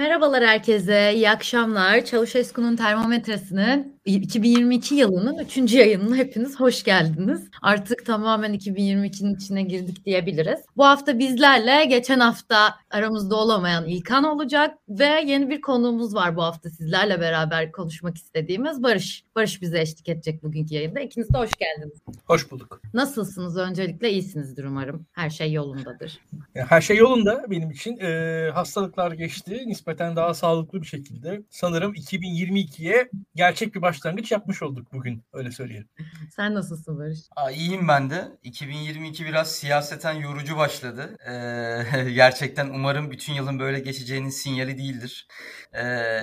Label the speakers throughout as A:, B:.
A: Merhabalar herkese, iyi akşamlar. Çalışesku'nun termometresinin 2022 yılının 3. yayınına hepiniz hoş geldiniz. Artık tamamen 2022'nin içine girdik diyebiliriz. Bu hafta bizlerle geçen hafta aramızda olamayan İlkan olacak ve yeni bir konuğumuz var bu hafta sizlerle beraber konuşmak istediğimiz Barış. Barış bize eşlik edecek bugünkü yayında. İkiniz de hoş geldiniz.
B: Hoş bulduk.
A: Nasılsınız? Öncelikle iyisinizdir umarım. Her şey yolundadır.
B: Her şey yolunda benim için. Ee, hastalıklar geçti. Nispeten daha sağlıklı bir şekilde. Sanırım 2022'ye gerçek bir başlangıç yapmış olduk bugün. Öyle söyleyelim.
A: Sen nasılsın Barış?
C: Aa, iyiyim ben de. 2022 biraz siyaseten yorucu başladı. Ee, gerçekten umarım bütün yılın böyle geçeceğinin sinyali değildir. Ee,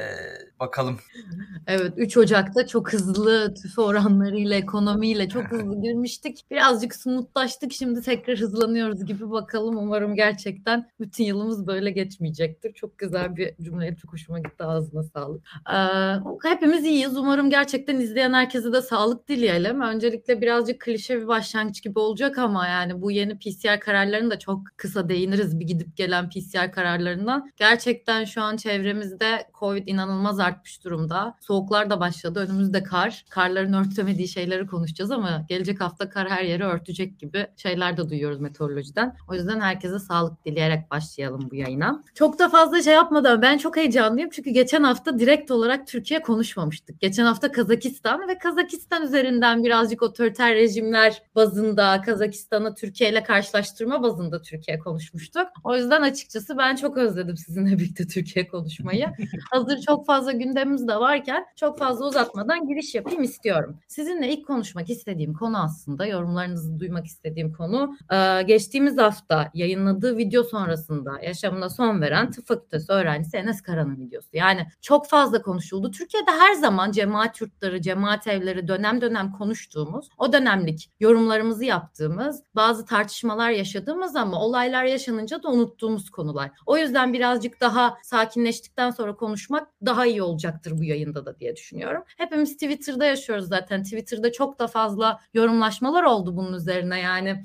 C: bakalım.
A: Evet 3 Ocak'ta çok hızlı tüfe oranlarıyla, ekonomiyle çok hızlı girmiştik. Birazcık smutlaştık. Şimdi tekrar hızlanıyoruz gibi bakalım. Umarım gerçekten bütün yılımız böyle geçmeyecektir. Çok güzel bir cümle. Çok hoşuma gitti. Ağzına sağlık. Ee, hepimiz iyiyiz. Umarım gerçekten izleyen herkese de sağlık dileyelim. Öncelikle birazcık klişe bir başlangıç gibi olacak ama yani bu yeni PCR kararlarını da çok kısa değiniriz. Bir gidip gelen PCR kararlarından. Gerçekten şu an çevremizde Covid inanılmaz artmış durumda. Soğuklar da başladı. Önümüzde kar. Karların örtemediği şeyleri konuşacağız ama gelecek hafta kar her yeri örtecek gibi şeyler de duyuyoruz meteorolojiden. O yüzden herkese sağlık dileyerek başlayalım bu yayına. Çok da fazla şey yapmadan ben çok heyecanlıyım çünkü geçen hafta direkt olarak Türkiye konuşmamıştık. Geçen hafta Kazakistan ve Kazakistan üzerinden birazcık otoriter rejimler bazında Kazakistan'ı Türkiye ile karşılaştırma bazında Türkiye konuşmuştuk. O yüzden açıkçası ben çok özledim sizinle birlikte Türkiye konuşmayı. Hazır çok fazla gündemimiz de varken çok fazla uzatmadan giriş yapayım istiyorum. Sizinle ilk konuşmak istediğim konu aslında yorumlarınızı duymak istediğim konu geçtiğimiz hafta yayınladığı video sonrasında yaşamına son veren tıp fakültesi öğrencisi Enes Kara'nın videosu. Yani çok fazla konuşuldu. Türkiye'de her zaman cemaat yurtları, cemaat evleri dönem dönem konuştuğumuz, o dönemlik yorumlarımızı yaptığımız, bazı tartışmalar yaşadığımız ama olaylar yaşanınca da unuttuğumuz konular. O yüzden birazcık daha sakinleştikten sonra konuşmak daha iyi olacaktır bu yayında da diye düşünüyorum. Hepimiz Twitter'da yaşıyoruz zaten. Twitter'da çok da fazla yorumlaşmalar oldu bunun üzerine yani.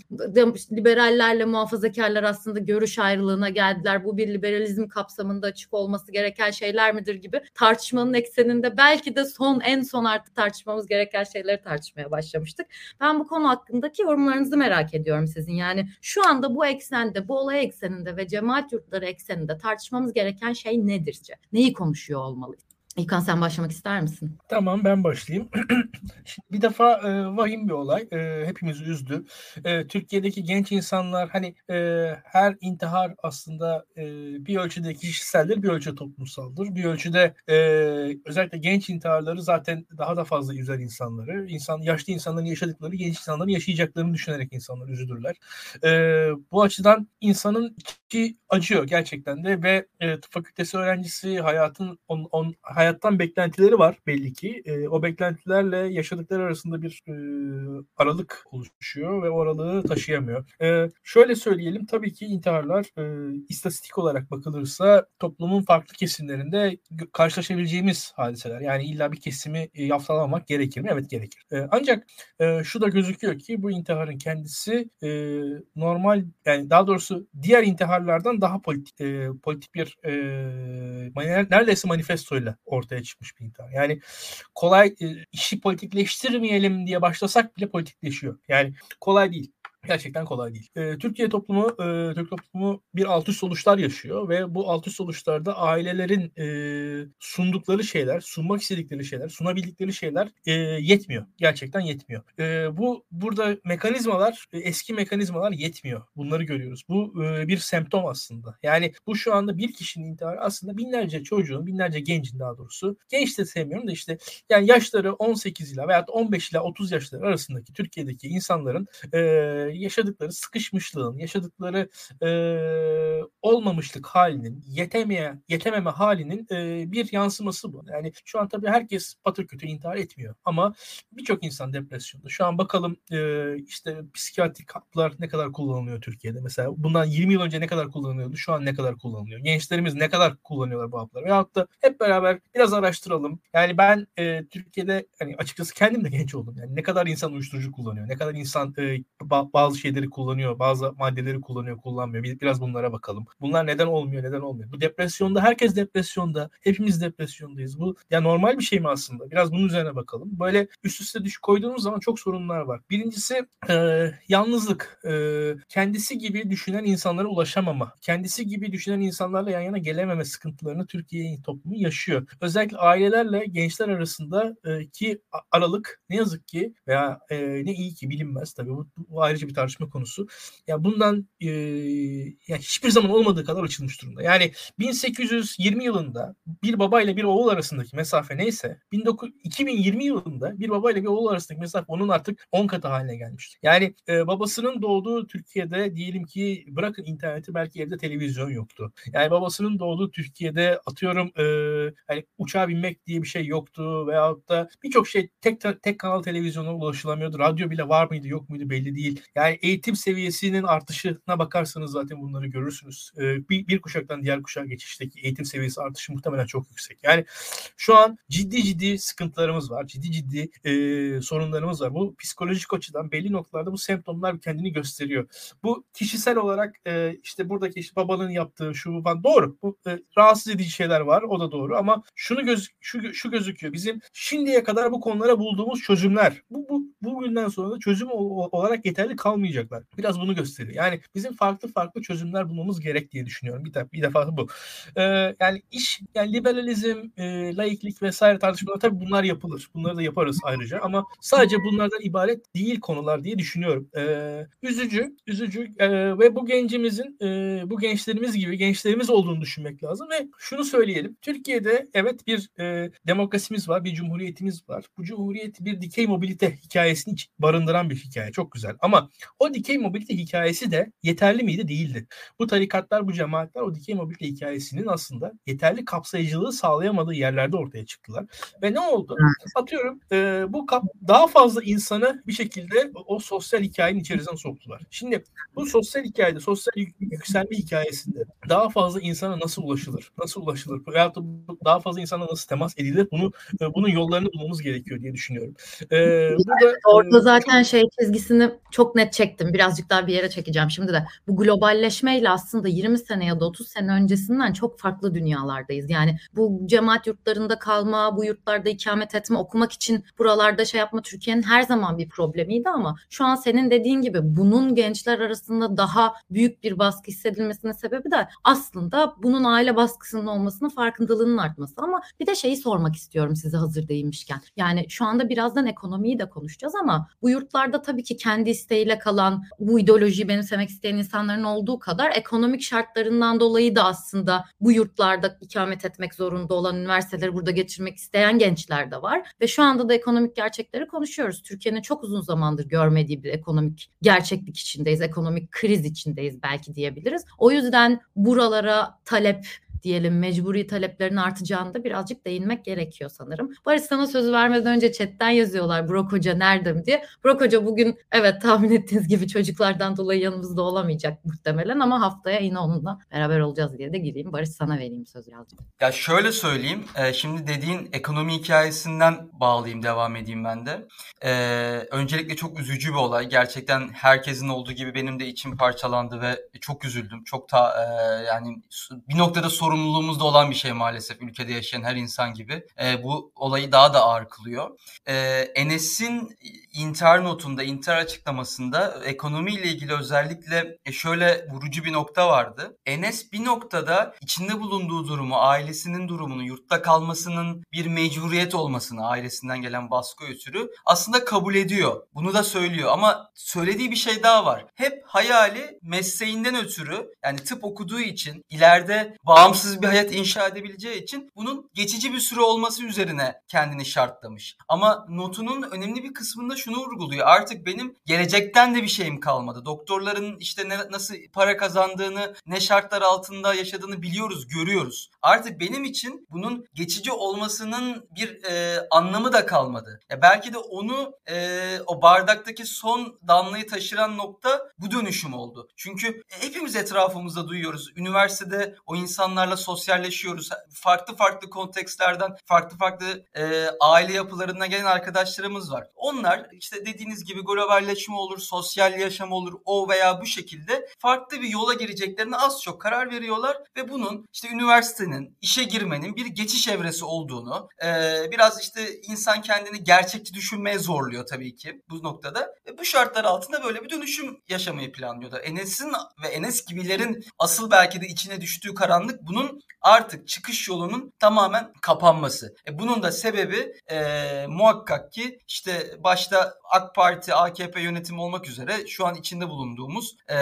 A: Liberallerle muhafazakarlar aslında görüş ayrılığına geldiler. Bu bir liberalizm kapsamında açık olması gereken şeyler midir gibi tartışmanın ekseninde belki de son en son artık tartışmamız gereken şeyleri tartışmaya başlamıştık. Ben bu konu hakkındaki yorumlarınızı merak ediyorum sizin. Yani şu anda bu eksende, bu olay ekseninde ve cemaat yurtları ekseninde tartışmamız gereken şey nedir? Neyi konuşuyor olmalıyız? İlkan sen başlamak ister misin?
B: Tamam ben başlayayım. Şimdi bir defa e, vahim bir olay. E, hepimizi üzdü. E, Türkiye'deki genç insanlar hani e, her intihar aslında e, bir ölçüde kişiseldir, bir ölçüde toplumsaldır. Bir ölçüde e, özellikle genç intiharları zaten daha da fazla üzer insanları. İnsan, yaşlı insanların yaşadıkları genç insanların yaşayacaklarını düşünerek insanlar üzülürler. E, bu açıdan insanın içi acıyor gerçekten de ve e, tıp fakültesi öğrencisi hayatın on, on hayattan beklentileri var belli ki. E, o beklentilerle yaşadıkları arasında bir e, aralık oluşuyor ve o aralığı taşıyamıyor. E, şöyle söyleyelim tabii ki intiharlar e, istatistik olarak bakılırsa toplumun farklı kesimlerinde karşılaşabileceğimiz hadiseler. Yani illa bir kesimi e, yaftalamak gerekir mi? Evet gerekir. E, ancak e, şu da gözüküyor ki bu intiharın kendisi e, normal yani daha doğrusu diğer intiharlardan daha politik e, politik bir e, neredeyse manifestoyla ortaya çıkmış bir intihar. Yani kolay e, işi politikleştirmeyelim diye başlasak bile politikleşiyor. Yani kolay değil gerçekten kolay değil. E, Türkiye toplumu e, Türk toplumu bir alt üst oluşlar yaşıyor ve bu alt üst oluşlarda ailelerin e, sundukları şeyler, sunmak istedikleri şeyler, sunabildikleri şeyler e, yetmiyor. Gerçekten yetmiyor. E, bu burada mekanizmalar, e, eski mekanizmalar yetmiyor. Bunları görüyoruz. Bu e, bir semptom aslında. Yani bu şu anda bir kişinin intiharı aslında binlerce çocuğun, binlerce gencin daha doğrusu. Genç de sevmiyorum da işte yani yaşları 18 ile veya 15 ile 30 yaşları arasındaki Türkiye'deki insanların e, yaşadıkları sıkışmışlığın, yaşadıkları e, olmamışlık halinin, yetemeye, yetememe halinin e, bir yansıması bu. Yani şu an tabii herkes patır kötü intihar etmiyor ama birçok insan depresyonda. Şu an bakalım e, işte psikiyatrik haplar ne kadar kullanılıyor Türkiye'de. Mesela bundan 20 yıl önce ne kadar kullanılıyordu, şu an ne kadar kullanılıyor. Gençlerimiz ne kadar kullanıyorlar bu hapları. Veyahut da hep beraber biraz araştıralım. Yani ben e, Türkiye'de hani açıkçası kendim de genç oldum. Yani ne kadar insan uyuşturucu kullanıyor, ne kadar insan e, bazı şeyleri kullanıyor, bazı maddeleri kullanıyor, kullanmıyor. Biraz bunlara bakalım. Bunlar neden olmuyor, neden olmuyor? Bu depresyonda herkes depresyonda. Hepimiz depresyondayız. Bu ya normal bir şey mi aslında? Biraz bunun üzerine bakalım. Böyle üst üste düş koyduğumuz zaman çok sorunlar var. Birincisi e, yalnızlık. E, kendisi gibi düşünen insanlara ulaşamama. Kendisi gibi düşünen insanlarla yan yana gelememe sıkıntılarını Türkiye toplumu yaşıyor. Özellikle ailelerle gençler arasında e, ki aralık ne yazık ki veya e, ne iyi ki bilinmez tabii bu, bu ayrıca bir tartışma konusu. Ya bundan e, ya hiçbir zaman olmadığı kadar açılmış durumda. Yani 1820 yılında bir baba ile bir oğul arasındaki mesafe neyse 19, 2020 yılında bir baba ile bir oğul arasındaki mesafe onun artık 10 katı haline gelmiştir. Yani e, babasının doğduğu Türkiye'de diyelim ki bırakın interneti belki evde televizyon yoktu. Yani babasının doğduğu Türkiye'de atıyorum e, hani uçağa binmek diye bir şey yoktu veyahut da birçok şey tek tek kanal televizyona ulaşılamıyordu. Radyo bile var mıydı yok muydu belli değil. Yani eğitim seviyesinin artışına bakarsanız zaten bunları görürsünüz. E, bir, bir kuşaktan diğer kuşağa geçişteki eğitim seviyesi artışı muhtemelen çok yüksek. Yani şu an ciddi ciddi sıkıntılarımız var. Ciddi ciddi e, sorunlarımız var. Bu psikolojik açıdan belli noktalarda bu semptomlar kendini gösteriyor. Bu kişisel olarak e, işte buradaki işte babanın yaptığı şu falan doğru. Bu e, rahatsız edici şeyler var. O da doğru ama şunu göz şu şu gözüküyor. Bizim şimdiye kadar bu konulara bulduğumuz çözümler bu bu bugünden sonra da çözüm olarak yeterli kalmayacaklar. Biraz bunu gösteriyor. Yani bizim farklı farklı çözümler bulmamız gerek diye düşünüyorum. Bir, bir defa bu. Ee, yani iş yani liberalizm, e, laiklik vesaire tartışmalar tabii bunlar yapılır. Bunları da yaparız ayrıca ama sadece bunlardan ibaret değil konular diye düşünüyorum. Ee, üzücü, üzücü e, ve bu gencimizin e, bu gençlerimiz gibi gençlerimiz olduğunu düşünmek lazım ve şunu söyleyelim. Türkiye'de evet bir e, demokrasimiz var, bir cumhuriyetimiz var. Bu cumhuriyet bir dikey mobilite hikayesini barındıran bir hikaye. Çok güzel. Ama o dikey mobilite hikayesi de yeterli miydi? Değildi. Bu tarikatlar, bu cemaatler o dikey mobilite hikayesinin aslında yeterli kapsayıcılığı sağlayamadığı yerlerde ortaya çıktılar. Ve ne oldu? Atıyorum e, bu kap daha fazla insanı bir şekilde o sosyal hikayenin içerisine soktular. Şimdi bu sosyal hikayede, sosyal yükselme hikayesinde daha fazla insana nasıl ulaşılır? Nasıl ulaşılır? Veyahut da daha fazla insana nasıl temas edilir? Bunu e, bunun yollarını bulmamız gerekiyor diye düşünüyorum.
A: Ee, burada, orada zaten şey çizgisini çok net çektim. Birazcık daha bir yere çekeceğim şimdi de. Bu globalleşmeyle aslında 20 sene ya da 30 sene öncesinden çok farklı dünyalardayız. Yani bu cemaat yurtlarında kalma, bu yurtlarda ikamet etme, okumak için buralarda şey yapma Türkiye'nin her zaman bir problemiydi ama şu an senin dediğin gibi bunun gençler arasında daha büyük bir baskı hissedilmesinin sebebi de aslında bunun aile baskısının olmasının farkındalığının artması. Ama bir de şeyi sormak istiyorum size hazır değilmişken. Yani şu anda birazdan ekonomiyi de konuşacağız ama bu yurtlarda tabii ki kendi isteğiyle kalan bu ideolojiyi benimsemek isteyen insanların olduğu kadar ekonomik şartlarından dolayı da aslında bu yurtlarda ikamet etmek zorunda olan üniversiteleri burada geçirmek isteyen gençler de var. Ve şu anda da ekonomik gerçekleri konuşuyoruz. Türkiye'nin çok uzun zamandır görmediği bir ekonomik gerçeklik içindeyiz. Ekonomik kriz içindeyiz belki diyebiliriz. O yüzden buralara talep diyelim mecburi taleplerin artacağını da birazcık değinmek gerekiyor sanırım. Barış sana sözü vermeden önce chatten yazıyorlar Burak Hoca nerede diye. Burak Hoca bugün evet tahmin ettiğiniz gibi çocuklardan dolayı yanımızda olamayacak muhtemelen ama haftaya yine onunla beraber olacağız diye de gireyim. Barış sana vereyim söz birazcık.
C: Ya şöyle söyleyeyim. E, şimdi dediğin ekonomi hikayesinden bağlayayım devam edeyim ben de. E, öncelikle çok üzücü bir olay. Gerçekten herkesin olduğu gibi benim de içim parçalandı ve çok üzüldüm. Çok ta e, yani bir noktada sorun sorumluluğumuzda olan bir şey maalesef ülkede yaşayan her insan gibi. E, bu olayı daha da ağır kılıyor. E, Enes'in intihar notunda, intihar açıklamasında ekonomiyle ilgili özellikle e, şöyle vurucu bir nokta vardı. Enes bir noktada içinde bulunduğu durumu, ailesinin durumunu, yurtta kalmasının bir mecburiyet olmasını, ailesinden gelen baskı ötürü aslında kabul ediyor. Bunu da söylüyor ama söylediği bir şey daha var. Hep hayali mesleğinden ötürü yani tıp okuduğu için ileride bağımsız bağımsız bir hayat inşa edebileceği için bunun geçici bir süre olması üzerine kendini şartlamış. Ama notunun önemli bir kısmında şunu vurguluyor. Artık benim gelecekten de bir şeyim kalmadı. Doktorların işte ne, nasıl para kazandığını, ne şartlar altında yaşadığını biliyoruz, görüyoruz. Artık benim için bunun geçici olmasının bir e, anlamı da kalmadı. Ya belki de onu e, o bardaktaki son damlayı taşıran nokta bu dönüşüm oldu. Çünkü hepimiz etrafımızda duyuyoruz. Üniversitede o insanlarla insanlarla sosyalleşiyoruz. Farklı farklı kontekstlerden, farklı farklı e, aile yapılarından gelen arkadaşlarımız var. Onlar işte dediğiniz gibi globalleşme olur, sosyal yaşam olur, o veya bu şekilde farklı bir yola gireceklerine az çok karar veriyorlar ve bunun işte üniversitenin, işe girmenin bir geçiş evresi olduğunu, e, biraz işte insan kendini gerçekçi düşünmeye zorluyor tabii ki bu noktada. Bu şartlar altında böyle bir dönüşüm yaşamayı planlıyorlar. Enes'in ve Enes gibilerin asıl belki de içine düştüğü karanlık bunun artık çıkış yolunun tamamen kapanması. E bunun da sebebi e, muhakkak ki işte başta AK Parti, AKP yönetimi olmak üzere şu an içinde bulunduğumuz e,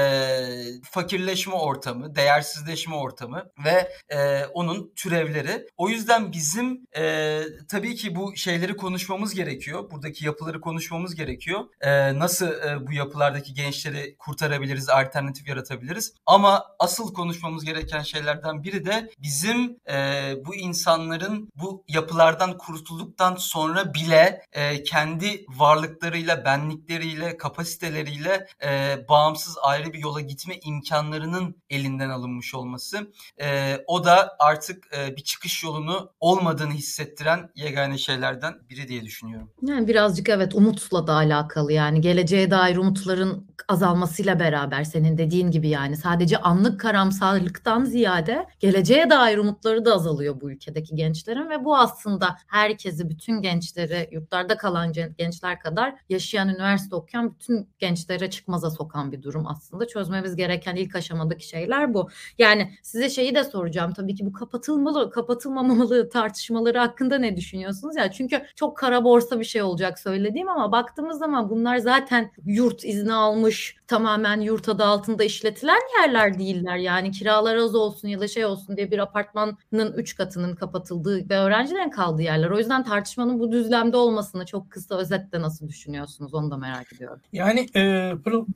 C: fakirleşme ortamı, değersizleşme ortamı ve e, onun türevleri. O yüzden bizim e, tabii ki bu şeyleri konuşmamız gerekiyor. Buradaki yapıları konuşmamız gerekiyor. E, nasıl e, bu yapılardaki gençleri kurtarabiliriz, alternatif yaratabiliriz. Ama asıl konuşmamız gereken şeylerden biri de bizim e, bu insanların bu yapılardan kurtulduktan sonra bile e, kendi varlıklarıyla, benlikleriyle, kapasiteleriyle bağımsız ayrı bir yola gitme imkanlarının elinden alınmış olması. O da artık bir çıkış yolunu olmadığını hissettiren yegane şeylerden biri diye düşünüyorum.
A: Yani birazcık evet umutla da alakalı yani geleceğe dair umutların azalmasıyla beraber senin dediğin gibi yani sadece anlık karamsarlıktan ziyade geleceğe dair umutları da azalıyor bu ülkedeki gençlerin ve bu aslında herkesi bütün gençleri yurtlarda kalan gençler kadar yaşayan üniversite okuyan bütün gençlere çıkmaza sokan bir durum aslında. Çözmemiz gereken ilk aşamadaki şeyler bu. Yani size şeyi de soracağım tabii ki bu kapatılmalı kapatılmamalı tartışmaları hakkında ne düşünüyorsunuz? Ya çünkü çok kara borsa bir şey olacak söylediğim ama baktığımız zaman bunlar zaten yurt izni almış tamamen yurt adı altında işletilen yerler değiller. Yani kiralar az olsun ya da şey olsun diye bir apartmanın üç katının kapatıldığı ve öğrencilerin kaldığı yerler. O yüzden tartışmanın bu düzlemde olmasını çok kısa özetle nasıl düşünüyorsunuz onu da merak ediyorum.
B: Yani e,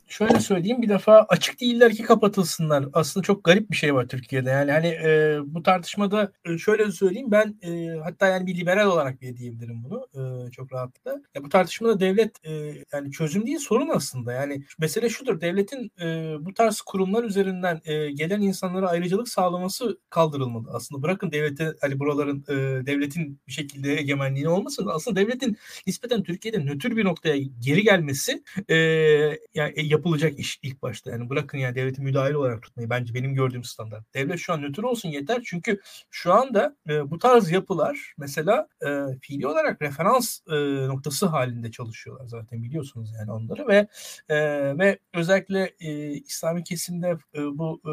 B: şöyle söyleyeyim bir defa açık değiller ki kapatılsınlar. Aslında çok garip bir şey var Türkiye'de. Yani hani e, bu tartışmada e, şöyle söyleyeyim ben e, hatta yani bir liberal olarak bir diyebilirim bunu e, çok rahatlıkla. Ya bu tartışmada devlet e, yani çözüm değil sorun aslında. Yani mesele şudur devletin e, bu tarz kurumlar üzerinden e, gelen insanlara ayrıcalık sağlaması kaldırılmalı. Aslında bırakın devlete hani buraların e, devletin bir şekilde egemenliğini olmasın. Aslında devletin nispeten Türkiye'de nötr bir noktaya geri gelmesi e, yani e, yapılacak iş ilk başta. Yani bırakın yani devleti müdahil olarak tutmayı bence benim gördüğüm standart. Devlet şu an nötr olsun yeter çünkü şu anda e, bu tarz yapılar mesela e, fiili olarak referans e, noktası halinde çalışıyorlar zaten biliyorsunuz yani onları ve e, ve özellikle e, İslami kesimde e, bu e,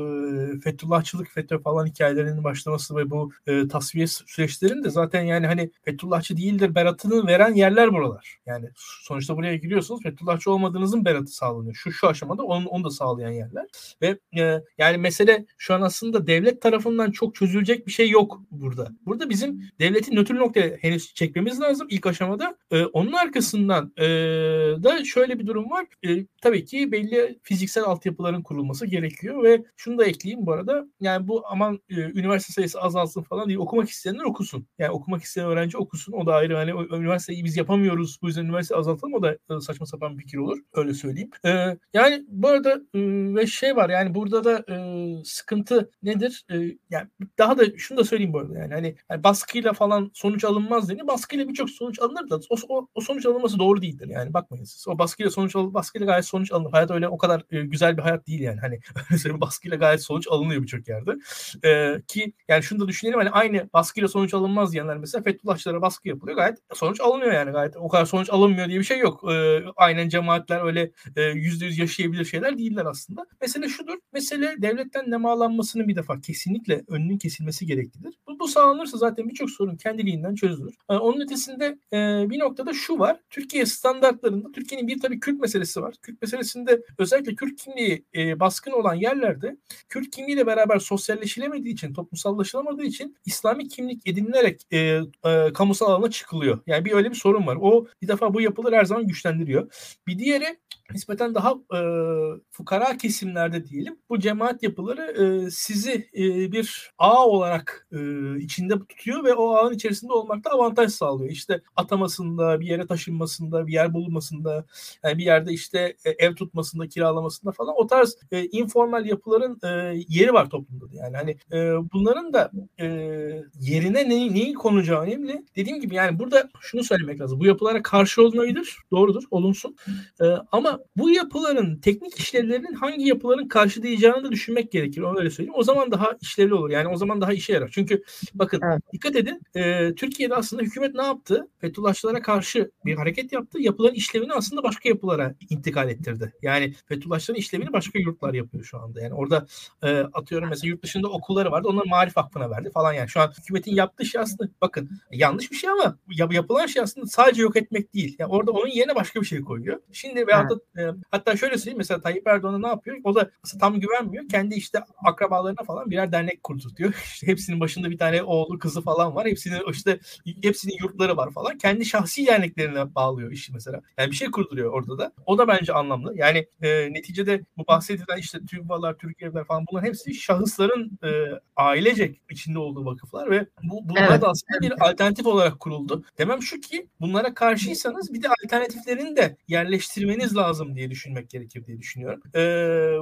B: Fethullahçılık, FETÖ falan hikayelerinin başlaması ve bu e, tasfiye süreçlerinin de zaten yani hani Fethullahçı değildir beratını veren yerler buralar. Yani sonuçta buraya giriyorsunuz Fethullahçı olmadığınızın beratı sağlanıyor. Şu şu aşamada onu, onu da sağlayan yerler. Ve e, yani mesele şu an aslında devlet tarafından çok çözülecek bir şey yok burada. Burada bizim devletin nötr noktaya henüz çekmemiz lazım ilk aşamada. E, onun arkasından e, da şöyle bir durum var. E, tabii ki belli fiziksel altyapıların kurulması gerekiyor ve şunu da ekleyeyim bu arada. Yani bu aman e, üniversite sayısı azalsın falan değil. Okumak isteyenler okusun. Yani okumak isteyen öğrenci okusun. O da ayrı. Hani üniversiteyi biz yapamıyoruz. Bu yüzden üniversite azaltalım. O da e, saçma sapan bir fikir olur. Öyle söyleyeyim. E, yani bu arada e, ve şey var yani burada da e, sıkıntı nedir? E, yani daha da şunu da söyleyeyim bu arada yani hani yani baskıyla falan sonuç alınmaz dedi. Baskıyla birçok sonuç alınır da o, o, o sonuç alınması doğru değildir. Yani bakmayın siz. O baskıyla sonuç al baskıyla gayet sonuç alınır. Hayat öyle o kadar e, güzel bir hayat değil yani. Hani öyle baskıyla gayet sonuç alınıyor birçok yerde. E, ki yani şunu da düşünelim hani aynı baskıyla sonuç alınmaz diyenler mesela Fethullahçılara baskı yapılıyor. Gayet sonuç alınıyor yani gayet. O kadar sonuç alınmıyor diye bir şey yok. E, aynen cemaatler öyle yüzde yüz yaşayabilir şeyler değiller aslında. Mesele şudur. Mesele devletten nemalanmasının bir defa kesinlikle önünün kesilmesi gereklidir. Bu, bu sağlanırsa zaten birçok sorun kendiliğinden çözülür. E, onun ötesinde e, bir noktada şu var. Türkiye standartlarında Türkiye'nin bir tabii Kürt meselesi var. Kürt meselesinde özellikle Kürt kimliği e, baskın olan yerlerde Kürt kimliğiyle beraber sosyalleşilemediği için, toplumsallaşılamadığı için İslami kimlik edinilerek e, e, kamusal alana çıkılıyor. Yani bir öyle bir sorun var. O bir defa bu yapıları her zaman güçlendiriyor. Bir diğeri nispeten daha e, fukara kesimlerde diyelim bu cemaat yapıları e, sizi e, bir ağ olarak e, içinde tutuyor ve o ağın içerisinde olmakta avantaj sağlıyor. İşte atamasında, bir yere taşınmasında, bir yer bulunmasında, yani bir yerde işte e, ev tutmasında, kiralamasında falan o tarz e, informal yapıların e, yeri var toplumda. Yani hani e, bunların da e, yerine neyi, neyi konacağı önemli. Dediğim gibi yani burada şunu söylemek lazım. Bu yapılara karşı olunabilir. Doğrudur. Olunsun. E, ama bu yapıların teknik işlevlerinin hangi yapıların karşılayacağını da düşünmek gerekir. Onu öyle söyleyeyim. O zaman daha işlevli olur. Yani o zaman daha işe yarar. Çünkü bakın evet. dikkat edin. E, Türkiye'de aslında hükümet ne yaptı? Fethullahçılara karşı bir hareket yaptı. Yapıların işlevini aslında başka yapılara intikal ettirdi. Yani Fethullahçıların işlevini başka yurtlar yapıyor şu anda. Yani orada e, atıyorum mesela yurt dışında okulları vardı. Onları Marif Vakfı'na verdi falan yani. Şu an hükümetin yaptığı şey aslında bakın yanlış bir şey ama yap, yapılan şey aslında sadece yok etmek değil. Yani orada onun yerine başka bir şey koyuyor. Şimdi ve hatta, e, hatta şöyle söyleyeyim mesela Tayyip Erdoğan ne yapıyor? O da tam güvenmiyor. Kendi işte akrabalarına falan birer dernek kurdurtuyor. İşte hepsinin başında bir tane oğlu kızı falan var. Hepsinin işte hepsinin yurtları var falan. Kendi şahsi derneklerine bağlıyor işi mesela. Yani bir şey kurduruyor orada da. O da bence anlamlı. Yani e, neticede bu bahsedilen işte TÜBVA'lar, Türk Evler falan bunlar hepsi şahısların e, ailecek içinde olduğu vakıflar ve bu bunlar evet. da aslında bir alternatif olarak kuruldu. Demem şu ki bunlara karşıysanız bir de alternatiflerini de yerleştirmeniz lazım diye düşünmek gerekir diye düşünüyorum. E,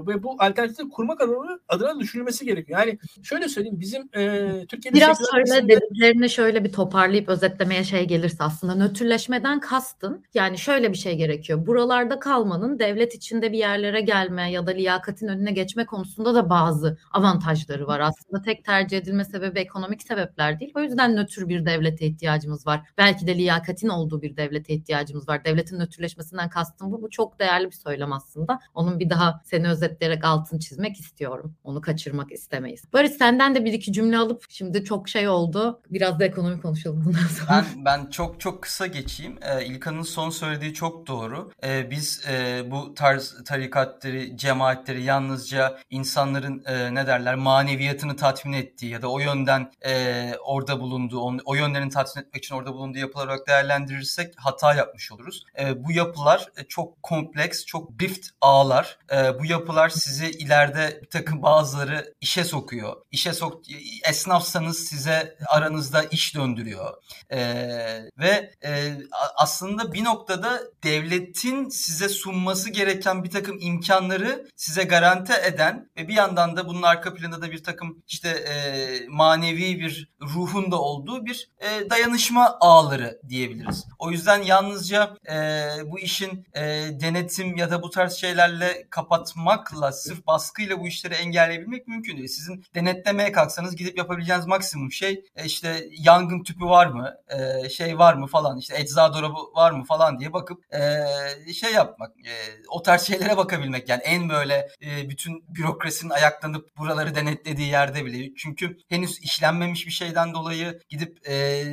B: ve bu alternatifi kurmak adına, adına düşünülmesi gerekiyor. Yani şöyle söyleyeyim bizim e, Türkiye'de
A: biraz şöyle dediklerini şöyle bir toparlayıp özetlemeye şey gelirse aslında nötrleşmeden kastın yani şöyle bir şey gerekiyor. Buralarda kalmanın devlet içinde bir yerlere gelme ya da liyakatin önüne geçme konusunda da bazı avantajları var. Aslında tek tercih edilme sebebi ekonomik sebepler değil. O yüzden nötr bir devlete ihtiyacımız var. Belki de liyakatin olduğu bir devlete ihtiyacımız var. Devletin nötrleşmesinden kastım bu. Bu çok değerli bir söylem aslında. Onun bir daha seni özetleyerek altını çizmek istiyorum. Onu kaçırmak istemeyiz. Barış senden de bir iki cümle alıp şimdi çok şey oldu. Biraz da ekonomi konuşalım bundan sonra.
C: Ben, ben çok çok kısa geçeyim. Ee, İlkan'ın son söylediği çok doğru. Ee, biz e, bu tarz tarikatları, cemaatleri yalnızca insanların e, ne derler maneviyatını tatmin ettiği ya da o yönden e, orada bulunduğu, on, o yönlerini tatmin etmek için orada bulunduğu yapılar olarak değerlendirirsek hata yapmış oluruz. E, bu yapılar e, çok kompleks, çok rift ağlar. E, bu yapılar sizi ileride bir takım bazıları işe sokuyor. İşe sok esnafsanız size aranızda iş döndürüyor. E, ve e, aslında bir noktada devletin size sunması gereken bir takım imkanları size garanti eden ve bir yandan da bunun arka planında da bir takım işte e, manevi bir ruhun da olduğu bir e, dayanışma ağları diyebiliriz. O yüzden yalnızca e, bu işin e, denetim ya da bu tarz şeylerle kapatmakla sırf baskıyla bu işleri engelleyebilmek mümkün değil. Sizin denetlemeye kalksanız gidip yapabileceğiniz maksimum şey e, işte yangın tüpü var mı, e, şey var mı falan işte ecza dolabı var mı falan diye bakıp e, şey yapmak, e, o tarz şeylere bakabilmek yani en böyle e, bütün bürokrasinin ayaklanıp buraları denetlediği yerde bile. Çünkü henüz işlenmemiş bir şeyden dolayı gidip e,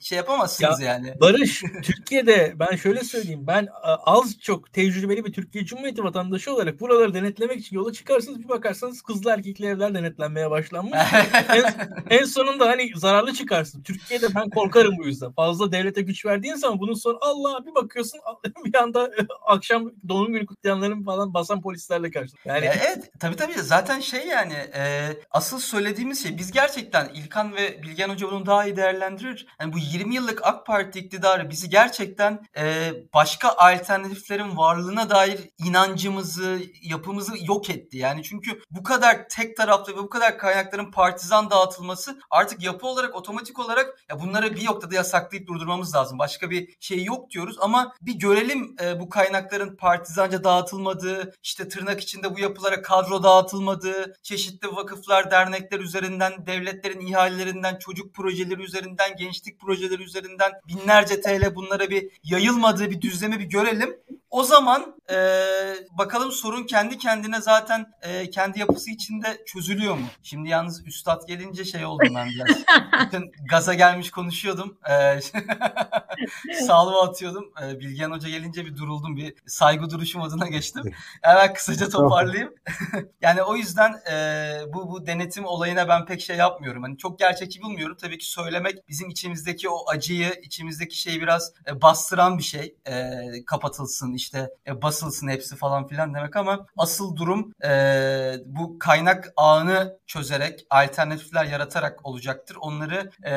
C: şey yapamazsınız ya, yani.
B: Barış, Türkiye'de ben şöyle söyleyeyim. Ben az çok tecrübeli bir Türkiye Cumhuriyeti vatandaşı olarak buraları denetlemek için yola çıkarsınız bir bakarsanız kızlı erkekli evler denetlenmeye başlanmış. en, en sonunda hani zararlı çıkarsın. Türkiye'de ben korkarım bu yüzden. Fazla devlete güç verdiğin zaman bunun sonu Allah bir bakıyorsun bir anda akşam doğum günü kutlayanların falan basan polislerle karşı.
C: Yani evet tabii tabii zaten şey yani e, asıl söylediğimiz şey biz gerçekten İlkan ve Bilgen Hoca bunu daha iyi değerlendirir. Yani bu 20 yıllık AK Parti iktidarı bizi gerçekten e, başka alternatiflerin varlığına dair inancımızı, yapımızı yok etti. Yani çünkü bu kadar tek taraflı ve bu kadar kaynakların partizan dağıtılması artık yapı olarak otomatik olarak ya bunları bir noktada yasaklayıp durdurmamız lazım. Başka bir şey yok diyoruz ama bir görelim e, bu kaynakların partizanca dağıtılmadığı, işte tırnak içinde bu yapılara kadro dağıtılmadığı, çeşitli vakıflar, dernekler üzerinden, devletlerin ihalelerinden, çocuk projeleri üzerinden, gençlik projeleri üzerinden binlerce TL bunlara bir yayılmadığı bir düzlemi bir görelim. O zaman e, bakalım sorun kendi kendine zaten e, kendi yapısı içinde çözülüyor mu? Şimdi yalnız üstad gelince şey oldum ben biraz. Bütün gaza gelmiş konuşuyordum. E, salva atıyordum. E, Bilgehan Hoca gelince bir duruldum. Bir saygı duruşum adına geçtim. Hemen kısaca toparlayayım. yani o yüzden e, bu, bu denetim olayına ben pek şey yapmıyorum. Hani çok gerçekçi bulmuyorum. Tabii ki söylemek bizim içimizdeki o acıyı, içimizdeki şeyi biraz e, bastıran bir şey. E, kapatılsın işte e, bas varsılsın hepsi falan filan demek ama asıl durum e, bu kaynak ağını çözerek alternatifler yaratarak olacaktır. Onları e,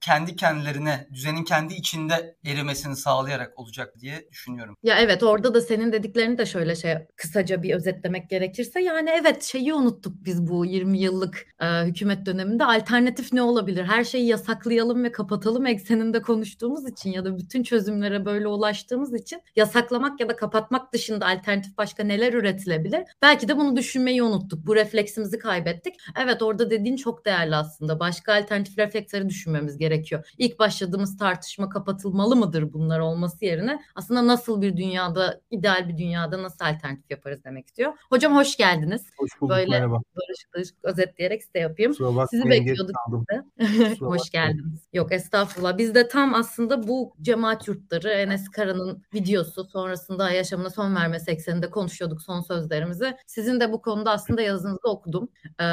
C: kendi kendilerine düzenin kendi içinde erimesini sağlayarak olacak diye düşünüyorum.
A: Ya evet orada da senin dediklerini de şöyle şey kısaca bir özetlemek gerekirse yani evet şeyi unuttuk biz bu 20 yıllık e, hükümet döneminde alternatif ne olabilir? Her şeyi yasaklayalım ve kapatalım ekseninde konuştuğumuz için ya da bütün çözümlere böyle ulaştığımız için yasaklamak ya da kapatmak dışında alternatif başka neler üretilebilir? Belki de bunu düşünmeyi unuttuk. Bu refleksimizi kaybettik. Evet orada dediğin çok değerli aslında. Başka alternatif refleksleri düşünmemiz gerekiyor. İlk başladığımız tartışma kapatılmalı mıdır bunlar olması yerine aslında nasıl bir dünyada, ideal bir dünyada nasıl alternatif yaparız demek istiyor. Hocam hoş geldiniz.
B: Hoş bulduk Böyle merhaba.
A: Barışık özetleyerek size yapayım. Sizi bekliyorduk hoş geldiniz. Yok estağfurullah. Biz de tam aslında bu cemaat yurtları Enes Kara'nın videosu sonrasında yaşamına son vermesi ekseninde konuşuyorduk son sözlerimizi. Sizin de bu konuda aslında yazınızı okudum. Ee,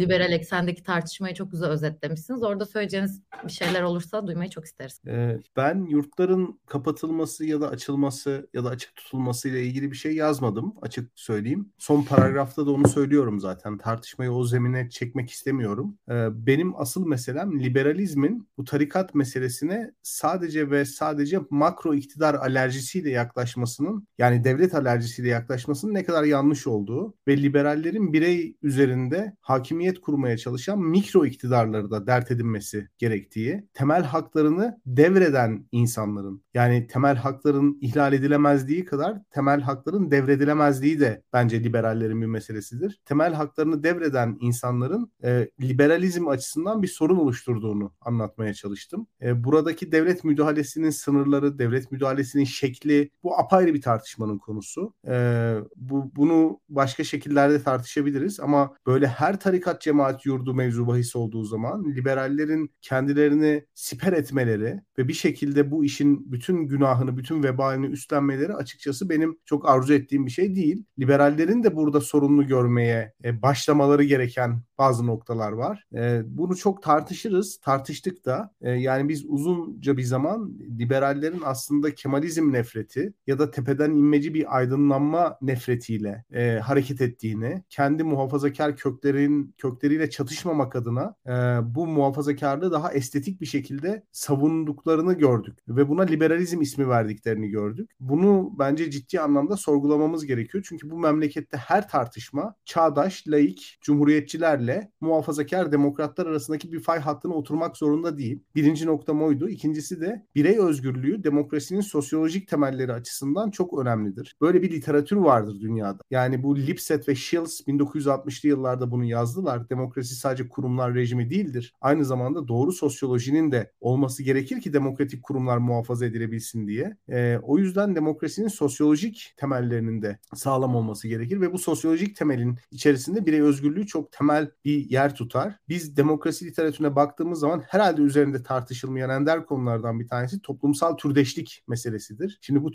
A: liberal eksendeki tartışmayı çok güzel özetlemişsiniz. Orada söyleyeceğiniz bir şeyler olursa duymayı çok isteriz.
D: Ee, ben yurtların kapatılması ya da açılması ya da açık tutulması ile ilgili bir şey yazmadım açık söyleyeyim. Son paragrafta da onu söylüyorum zaten. Tartışmayı o zemine çekmek istemiyorum. Ee, benim asıl meselem liberalizmin bu tarikat meselesine sadece ve sadece makro iktidar alerjisiyle yaklaşmasının yani devlet alerjisiyle yaklaşmasının ne kadar yanlış olduğu ve liberallerin birey üzerinde hakimiyet kurmaya çalışan mikro iktidarları da dert edinmesi gerektiği, temel haklarını devreden insanların yani temel hakların ihlal edilemezliği kadar temel hakların devredilemezliği de bence liberallerin bir meselesidir. Temel haklarını devreden insanların e, liberalizm açısından bir sorun oluşturduğunu anlatmaya çalıştım. E, buradaki devlet müdahalesinin sınırları, devlet müdahalesinin şekli bu apayrı bir tartışmanın konusu. E, bu bunu başka şekillerde tartışabiliriz ama böyle her tarikat cemaat yurdu mevzu bahis olduğu zaman liberallerin kendilerini siper etmeleri ve bir şekilde bu işin bütün günahını, bütün vebalini üstlenmeleri açıkçası benim çok arzu ettiğim bir şey değil. Liberallerin de burada sorunlu görmeye e, başlamaları gereken bazı noktalar var. E, bunu çok tartışırız. Tartıştık da. E, yani biz uzunca bir zaman liberallerin aslında Kemalizm nefreti ya da tepeden inmeci bir aydınlanma nefretiyle e, hareket ettiğini, kendi muhafazakar köklerin kökleriyle çatışmamak adına e, bu muhafazakarlığı daha estetik bir şekilde savunduklarını gördük ve buna liberalizm ismi verdiklerini gördük. Bunu bence ciddi anlamda sorgulamamız gerekiyor. Çünkü bu memlekette her tartışma çağdaş, laik, cumhuriyetçilerle muhafazakar demokratlar arasındaki bir fay hattına oturmak zorunda değil. Birinci noktam oydu. İkincisi de birey özgürlüğü demokrasinin sosyolojik temelleri açısından çok önemlidir. Böyle bir literatür vardır dünyada. Yani bu Lipset ve Shields 1960'lı yıllarda bunu yazdılar. Demokrasi sadece kurumlar rejimi değildir. Aynı zamanda doğru sosyolojinin de olması gerekir ki demokratik kurumlar muhafaza edilebilsin diye. E, o yüzden demokrasinin sosyolojik temellerinin de sağlam olması gerekir ve bu sosyolojik temelin içerisinde birey özgürlüğü çok temel bir yer tutar. Biz demokrasi literatürüne baktığımız zaman herhalde üzerinde tartışılmayan ender konulardan bir tanesi toplumsal türdeşlik meselesidir. Şimdi bu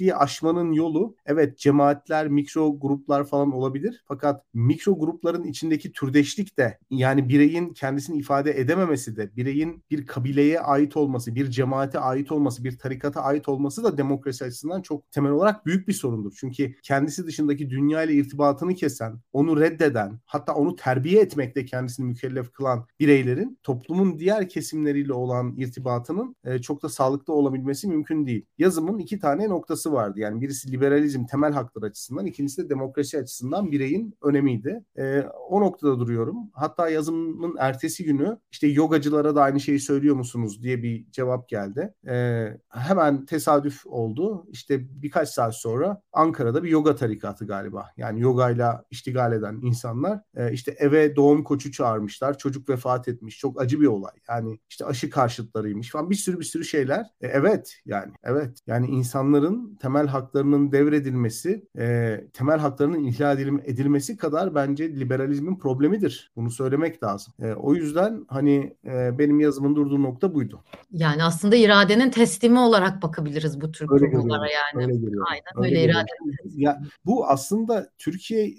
D: türdeşliği aşmanın yolu evet cemaatler, mikro gruplar falan olabilir. Fakat mikro grupların içindeki türdeşlik de yani bireyin kendisini ifade edememesi de bireyin bir kabileye ait olması, bir cemaate ait olması, bir tarikata ait olması da demokrasi açısından çok temel olarak büyük bir sorundur. Çünkü kendisi dışındaki dünya ile irtibatını kesen, onu reddeden, hatta onu terbiye etmekte kendisini mükellef kılan bireylerin toplumun diğer kesimleriyle olan irtibatının e, çok da sağlıklı olabilmesi mümkün değil. Yazımın iki tane noktası vardı. Yani birisi liberalizm temel haklar açısından, ikincisi de demokrasi açısından bireyin önemiydi. E, o noktada duruyorum. Hatta yazımın ertesi günü işte yogacılara da aynı şeyi söylüyor musunuz diye bir cevap geldi. E, hemen tesadüf oldu. İşte birkaç saat sonra Ankara'da bir yoga tarikatı galiba. Yani yogayla iştigal eden insanlar e, işte eve doğum koçu çağırmışlar. Çocuk vefat etmiş. Çok acı bir olay. Yani işte aşı karşıtlarıymış falan bir sürü bir sürü şeyler. E, evet yani evet. Yani insanların temel haklarının devredilmesi, e, temel haklarının ihlal edilmesi kadar bence liberalizmin problemidir. Bunu söylemek lazım. E, o yüzden hani e, benim yazımın durduğu nokta buydu.
A: Yani aslında iradenin teslimi olarak bakabiliriz bu tür konulara yani. Öyle Aynen öyle, öyle iradenin
D: Ya, bu aslında Türkiye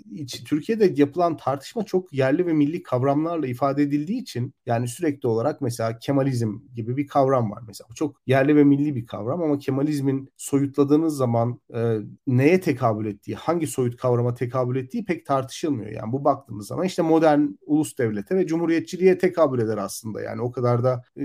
D: Türkiye'de yapılan tartışma çok yerli ve milli kavramlarla ifade edildiği için yani sürekli olarak mesela Kemalizm gibi bir kavram var mesela. Bu çok yerli ve milli bir kavram ama Kemalizmin soyutladığınız zaman e, neye tekabül ettiği, hangi soyut kavrama tekabül ettiği pek tartışılmıyor. Yani bu baktığımız zaman işte modern ulus devlete ve cumhuriyetçiliğe tekabül eder aslında. Yani o kadar da e,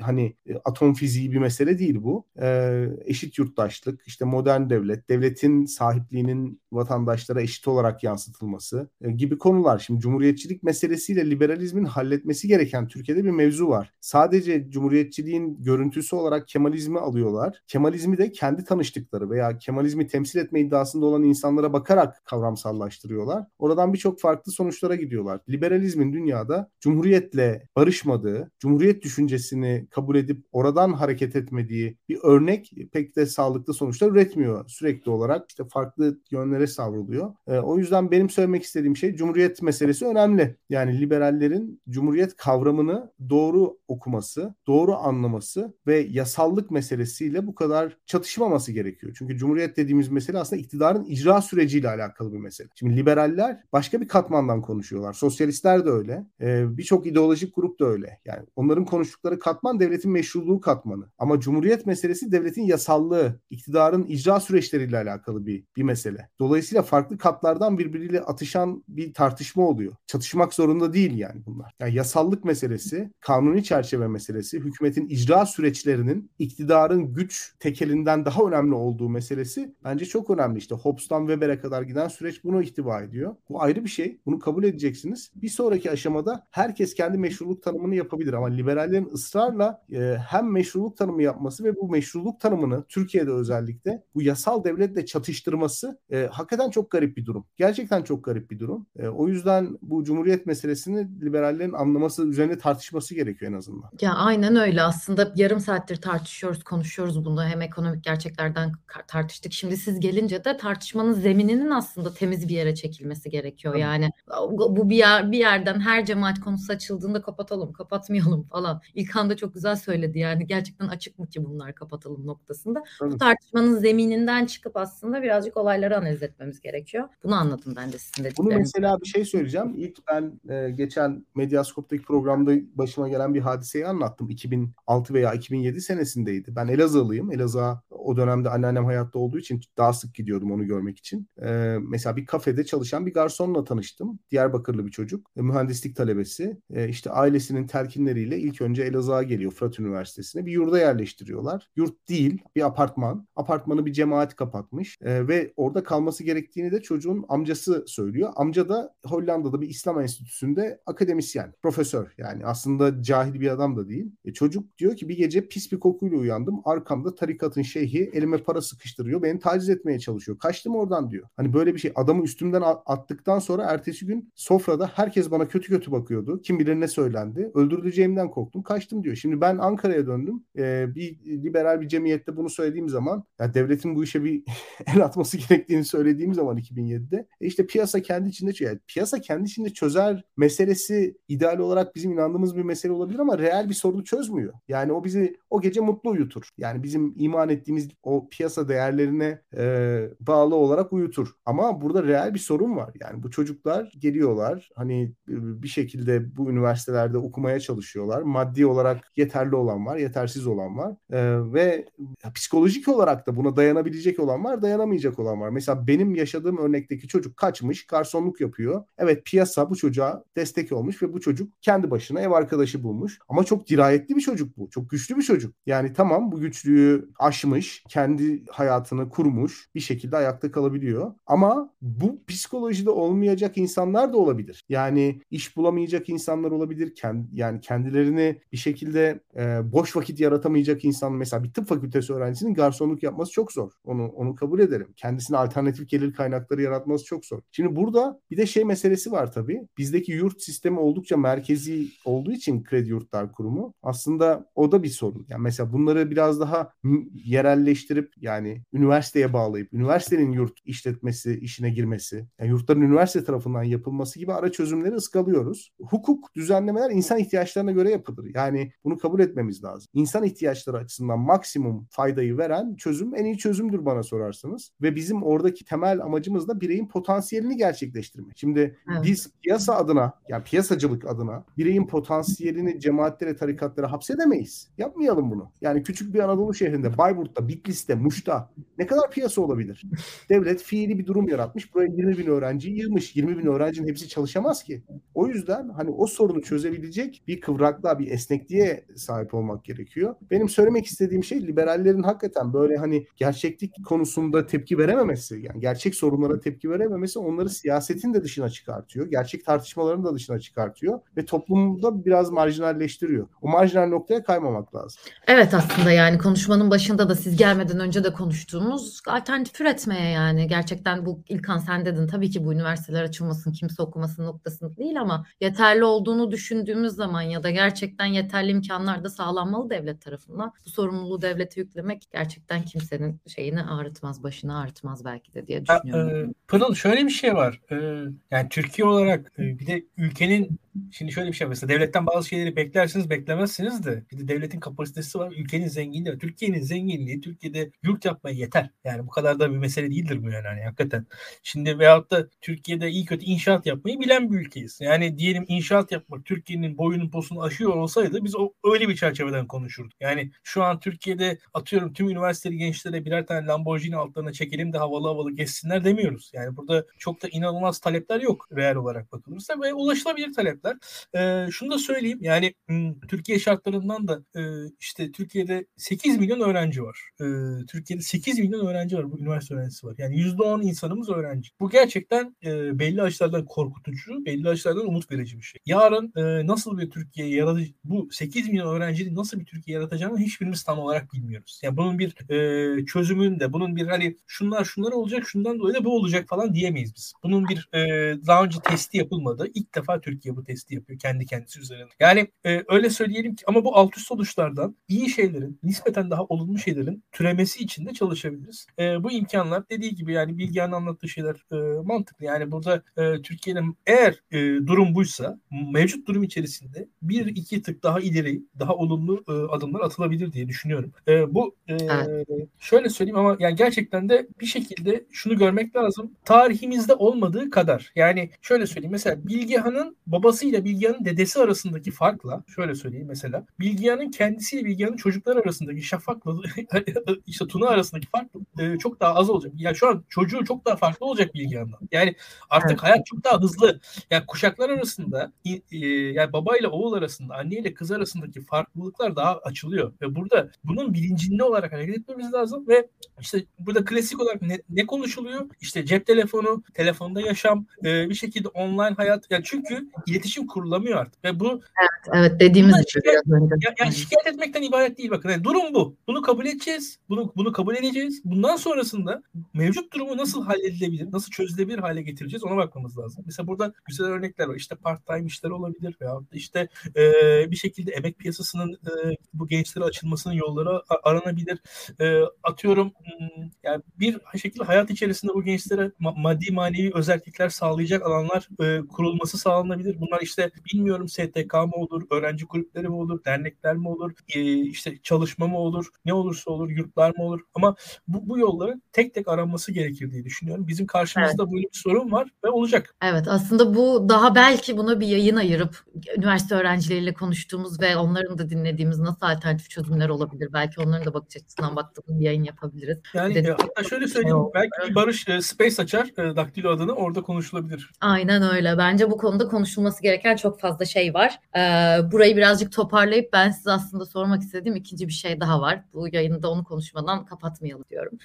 D: hani e, atom fiziği bir mesele değil bu. E, eşit yurttaşlık, işte modern devlet, devletin sahipliğinin vatandaşlara eşit olarak yansıtılması e, gibi konular. Şimdi cumhuriyetçilik meselesiyle liberalizmin halletmesi gereken Türkiye'de bir mevzu var. Sadece cumhuriyetçiliğin görüntüsü olarak Kemalizmi alıyorlar. Kemalizmi de kendi tanıştıkları veya Kemalizmi temsil etme iddiasında olan insanlara bakarak kavramsallaştırıyorlar. Oradan birçok farklı sonuçlara gidiyorlar. Liberalizmin dünyada cumhuriyetle barışmadığı, cumhuriyet düşüncesini kabul edip oradan hareket etmediği bir örnek pek de sağlıklı sonuçlar üretmiyor. Sürekli olarak işte farklı yönlere savruluyor. E, o yüzden benim söylemek istediğim şey cumhuriyet meselesi önemli. Yani liberallerin cumhuriyet kavramını doğru okuması, doğru anlaması ve yasallık meselesiyle bu kadar çatışmaması gerekiyor. Çünkü cumhuriyet dediğimiz mesele aslında iktidarın icra süreciyle alakalı bir mesele. Şimdi liberaller başka bir katmandan konuşuyorlar. Sosyalistler de öyle. Ee, Birçok ideolojik grup da öyle. Yani onların konuştukları katman devletin meşruluğu katmanı. Ama cumhuriyet meselesi devletin yasallığı, iktidarın icra süreçleriyle alakalı bir, bir mesele. Dolayısıyla farklı katlardan birbiriyle atışan bir tartışma oluyor. Çatışmak zorunda değil yani bunlar. Yani yasallık meselesi, kanuni çerçeve meselesi, hükümetin icra süreçlerinin iktidarın güç tekelinden daha önemli olduğu meselesi bence çok önemli. İşte Hobbes'tan Weber'e kadar giden süreç bunu ihtiva ediyor. Bu ayrı bir şey. Bunu kabul edeceksiniz. Bir sonraki aşamada herkes kendi meşruluk tanımını yapabilir ama liberallerin ısrarla e, hem meşruluk tanımı yapması ve bu meşruluk tanımını Türkiye'de özellikle bu yasal devletle çatıştırması e, hakikaten çok garip bir durum. Gerçekten çok garip bir durum. E, o yüzden bu cumhuriyet meselesini liberallerin anlaması, üzerine tartışması gerekiyor en azından.
A: Ya aynen öyle aslında yarım saattir tartışıyoruz, konuşuyoruz bunu. Hem ekonomik gerçeklerden tartıştık. Şimdi siz gelince de tartışmanın zemininin aslında temiz bir yere çekilmesi gerekiyor. Tabii. Yani bu bir yer bir yerden her cemaat konusu açıldığında kapatalım, kapatmayalım falan. İlkan da çok güzel söyledi yani gerçekten açık mı ki bunlar kapatalım noktasında. Tabii. Bu tartışmanın zemininden çıkıp aslında birazcık olayları analiz etmemiz gerekiyor. Bunu anladım ben de sizin dedikleriniz.
D: Bunu mesela bir şey söyleyeceğim. İlk ben e, geçen Medyaskop'taki programda başıma gelen bir hadiseyi anlattım. 2006 veya 2007 senesindeydi. Ben Elazığlıyım. Elazığ'a o dönemde anneannem hayatta olduğu için daha sık gidiyordum onu görmek için. E, mesela bir kafede çalışan bir garsonla tanıştım. Diyarbakırlı bir çocuk. E, mühendislik talebesi. E, işte ailesinin telkinleriyle ilk önce Elazığ'a geliyor Fırat Üniversitesi'ne. Bir yurda yerleştiriyorlar. Yurt değil bir apartman. Apartmanı bir cemaat kapatmış. E, ve orada kalması gerektiğini de çocuğun amcası söylüyor. Amca da Hollanda'da bir İslam enstitüsünde akademisyen, profesör. Yani aslında cahil bir adam da değil. E, çocuk diyor ki bir gece pis bir kokuyla uyandım. Arkamda tarikatın şeyhi elime para sıkıştırıyor. Beni taciz etmeye çalışıyor. Kaçtım oradan diyor. Hani böyle bir şey. Adamı üstümden attıktan sonra ertesi gün sofrada herkes bana kötü kötü bakıyordu. Kim bilir ne söylendi. Öldürüleceğimden korktum. Kaçtım diyor. Şimdi ben Ankara'ya döndüm. Ee, bir liberal bir cemiyette bunu söylediğim zaman ya devletin bu işe bir el atması gerektiğini söylediğim zaman 2007'de e işte piyasa kendi içinde yani piyasa kendi içinde çözer meselesi ideal olarak bizim inandığımız bir mesele olabilir ama reel bir sorunu çözmüyor. Yani o bizi o gece mutlu uyutur. Yani bizim iman ettiğimiz o piyasa değerlerine e, bağlı olarak uyutur. Ama burada reel bir sorun var. Yani bu çocuklar geliyorlar hani bir şekilde bu üniversitelerde okumaya çalışıyorlar. Maddi olarak yeterli olan var, yetersiz olan var. E, ve psikolojik olarak da buna dayanabilecek olan var, dayanamayacak olan var. Mesela benim yaşadığım örnekteki çocuk kaçmış, garsonluk yapıyor. Evet piyasa bu çocuğa destek olmuş ve bu çocuk kendi başına ev arkadaşı bulmuş. Ama çok dirayetli bir çocuk bu. Çok güçlü bir çocuk. Yani tamam bu güçlüğü aşmış, kendi hayatını kurmuş, bir şekilde ayakta kalabiliyor. Ama bu psikolojide olmayacak insanlar da olabilir. Yani iş bulamayacak insanlar olabilir. Kend, yani kendilerini bir şekilde e, boş vakit yaratamayacak insan mesela bir tıp fakültesi öğrencisinin garsonluk yapması çok zor. Onu onu kabul ederim. Kendisine alternatif gelir kaynakları yaratması çok zor. Şimdi burada bir de şey meselesi var tabii. Bizdeki yurt sistemi oldukça merkezi olduğu için Kredi Yurtlar Kurumu aslında o da bir sorun. Yani mesela bunları biraz daha yerelleştirip yani üniversiteye bağlayıp üniversitenin yurt işletmesi işine girmesi, yani yurtların üniversite tarafından yapılması gibi ara çözümleri ıskalıyoruz. Hukuk düzenlemeler insan ihtiyaçlarına göre yapılır. Yani bunu kabul etmemiz lazım. İnsan ihtiyaçları açısından maksimum faydayı veren çözüm en iyi çözümdür bana sorarsanız. Ve bizim oradaki temel amacımız da bireyin potansiyelini gerçekleştirmek. Şimdi evet. biz piyasa adına yani piyasacılık adına bireyin potansiyelini cemaatlere, tarikatlara hapsedemeyiz. Yapmayalım bunu. Yani küçük bir Anadolu şehrinde, Bayburt'ta, Bitlis'te, Muş'ta Ne kadar piyasa olabilir? Devlet fiili bir durum yaratmış. Buraya 20 bin öğrenci yığmış. 20 bin öğrencinin hepsi çalışamaz ki. O yüzden hani o sorunu çözebilecek bir kıvraklığa, bir esnekliğe sahip olmak gerekiyor. Benim söylemek istediğim şey liberallerin hakikaten böyle hani gerçeklik konusunda tepki verememesi, yani gerçek sorunlara tepki verememesi onları siyasetin de dışına çıkartıyor. Gerçek tartışmaların da dışına çıkartıyor ve toplumda biraz marjinalleştiriyor. O marjinal noktaya kaymamak lazım.
A: Evet aslında yani konuşmanın başında da siz gelmeden önce de konuştuğumuz alternatif üretmeye yani gerçekten bu İlkan sen dedin tabii ki bu üniversiteler açılmasın kimse okumasın noktasında değil ama yeterli olduğunu düşündüğümüz zaman ya da gerçekten yeterli imkanlar da sağlanmalı devlet tarafından. Bu sorumluluğu devlete yüklemek gerçekten kimsenin şeyini ağrıtmaz, başını ağrıtmaz belki de diye düşünüyorum.
B: Ya, e, Pırıl şöyle bir şey var. E, yani Türkiye olarak e, bir de ülkenin Şimdi şöyle bir şey. Mesela devletten bazı şeyleri beklersiniz beklemezsiniz de bir de devletin kapasitesi var. Ülkenin zenginliği. Türkiye'nin zenginliği Türkiye'de yurt yapmaya yeter. Yani bu kadar da bir mesele değildir bu yani hani hakikaten. Şimdi veyahut da Türkiye'de iyi kötü inşaat yapmayı bilen bir ülkeyiz. Yani diyelim inşaat yapmak Türkiye'nin boyunun posunu aşıyor olsaydı biz o öyle bir çerçeveden konuşurduk. Yani şu an Türkiye'de atıyorum tüm üniversiteli gençlere birer tane Lamborghini altlarına çekelim de havalı havalı geçsinler demiyoruz. Yani burada çok da inanılmaz talepler yok reel olarak bakılırsa ve ulaşılabilir talep sebepler. E, şunu da söyleyeyim yani Türkiye şartlarından da e, işte Türkiye'de 8 milyon öğrenci var. E, Türkiye'de 8 milyon öğrenci var. Bu üniversite öğrencisi var. Yani %10 insanımız öğrenci. Bu gerçekten e, belli açılardan korkutucu, belli açılardan umut verici bir şey. Yarın e, nasıl bir Türkiye yaratıcı, bu 8 milyon öğrencinin nasıl bir Türkiye yaratacağını hiçbirimiz tam olarak bilmiyoruz. Yani bunun bir e, çözümünde, bunun bir hani şunlar şunlar olacak, şundan dolayı da bu olacak falan diyemeyiz biz. Bunun bir e, daha önce testi yapılmadı. İlk defa Türkiye bu testi yapıyor kendi kendisi üzerine. Yani e, öyle söyleyelim ki ama bu alt üst sonuçlardan iyi şeylerin nispeten daha olumlu şeylerin türemesi için de çalışabiliriz. E, bu imkanlar dediği gibi yani Bilgehan'ın anlattığı şeyler e, mantıklı. Yani burada e, Türkiye'nin eğer e, durum buysa mevcut durum içerisinde bir iki tık daha ileri daha olumlu e, adımlar atılabilir diye düşünüyorum. E, bu e, evet. şöyle söyleyeyim ama yani gerçekten de bir şekilde şunu görmek lazım. Tarihimizde olmadığı kadar yani şöyle söyleyeyim mesela Bilgehan'ın babası ile Bilgehan'ın dedesi arasındaki farkla şöyle söyleyeyim mesela Bilgehan'ın kendisiyle Bilgehan'ın çocuklar arasındaki Şafak'la işte Tuna arasındaki fark e, çok daha az olacak. Yani şu an çocuğu çok daha farklı olacak Bilgehan'dan. Yani artık evet. hayat çok daha hızlı. Yani kuşaklar arasında e, yani baba ile oğul arasında, anne ile kız arasındaki farklılıklar daha açılıyor ve burada bunun bilincinde olarak hareket etmemiz lazım ve işte burada klasik olarak ne, ne konuşuluyor? İşte cep telefonu, telefonda yaşam, e, bir şekilde online hayat. Yani çünkü iletişim kurulamıyor artık. Ve bu
A: evet, evet dediğimiz gibi
B: şikayet, ya, yani şikayet etmekten ibaret değil bakın. Yani durum bu. Bunu kabul edeceğiz. Bunu bunu kabul edeceğiz. Bundan sonrasında mevcut durumu nasıl halledilebilir, nasıl çözülebilir hale getireceğiz ona bakmamız lazım. Mesela burada güzel örnekler var. İşte part-time işler olabilir veya işte e, bir şekilde emek piyasasının e, bu gençlere açılmasının yolları aranabilir. E, atıyorum yani bir şekilde hayat içerisinde bu gençlere maddi manevi özellikler sağlayacak alanlar e, kurulması sağlanabilir. Bunlar işte bilmiyorum STK mı olur, öğrenci kulüpleri mi olur, dernekler mi olur, e, işte çalışma mı olur, ne olursa olur, yurtlar mı olur. Ama bu, bu yolların tek tek aranması gerekir diye düşünüyorum. Bizim karşımızda evet. böyle bir sorun var ve olacak.
A: Evet aslında bu daha belki buna bir yayın ayırıp üniversite öğrencileriyle konuştuğumuz ve onların da dinlediğimiz nasıl alternatif çözümler olabilir. Belki onların da bakış açısından baktığımız bir yayın yapabiliriz.
B: Yani e, hatta şöyle söyleyeyim şey belki bir Barış e, Space açar Daktilo adını orada konuşulabilir.
A: Aynen öyle. Bence bu konuda konuşulması gereken çok fazla şey var. Ee, burayı birazcık toparlayıp ben size aslında sormak istediğim ikinci bir şey daha var. Bu yayında onu konuşmadan kapatmayalım diyorum.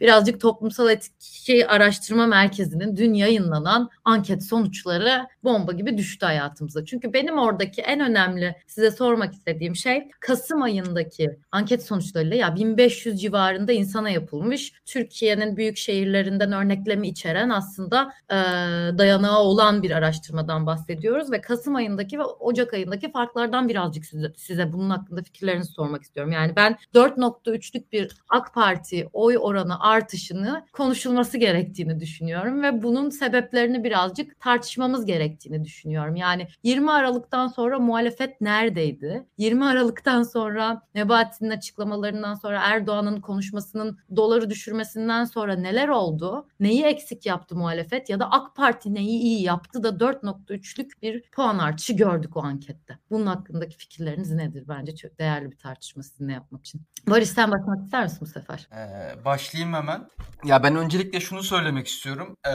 A: Birazcık Toplumsal Etki Araştırma Merkezi'nin dün yayınlanan anket sonuçları bomba gibi düştü hayatımıza. Çünkü benim oradaki en önemli size sormak istediğim şey Kasım ayındaki anket sonuçlarıyla ya 1500 civarında insana yapılmış. Türkiye'nin büyük şehirlerinden örneklemi içeren aslında e, dayanağı olan bir araştırmadan bahsediyoruz ve Kasım ayındaki ve Ocak ayındaki farklardan birazcık size, size bunun hakkında fikirlerinizi sormak istiyorum. Yani ben 4.3'lük bir AK Parti oy oranı artışını konuşulması gerektiğini düşünüyorum ve bunun sebeplerini birazcık tartışmamız gerektiğini düşünüyorum. Yani 20 Aralık'tan sonra muhalefet neredeydi? 20 Aralık'tan sonra Nebati'nin açıklamalarından sonra Erdoğan'ın konuşmasının doları düşürmesinden sonra neler oldu? Neyi eksik yaptı muhalefet ya da AK Parti neyi iyi yaptı da 4.3'lük bir puan artışı gördük o ankette. Bunun hakkındaki fikirleriniz nedir? Bence çok değerli bir tartışma sizinle yapmak için. Barış sen başlamak ister misin bu sefer?
C: Ee, başlayayım hemen. Ya ben öncelikle şunu söylemek istiyorum. Ee,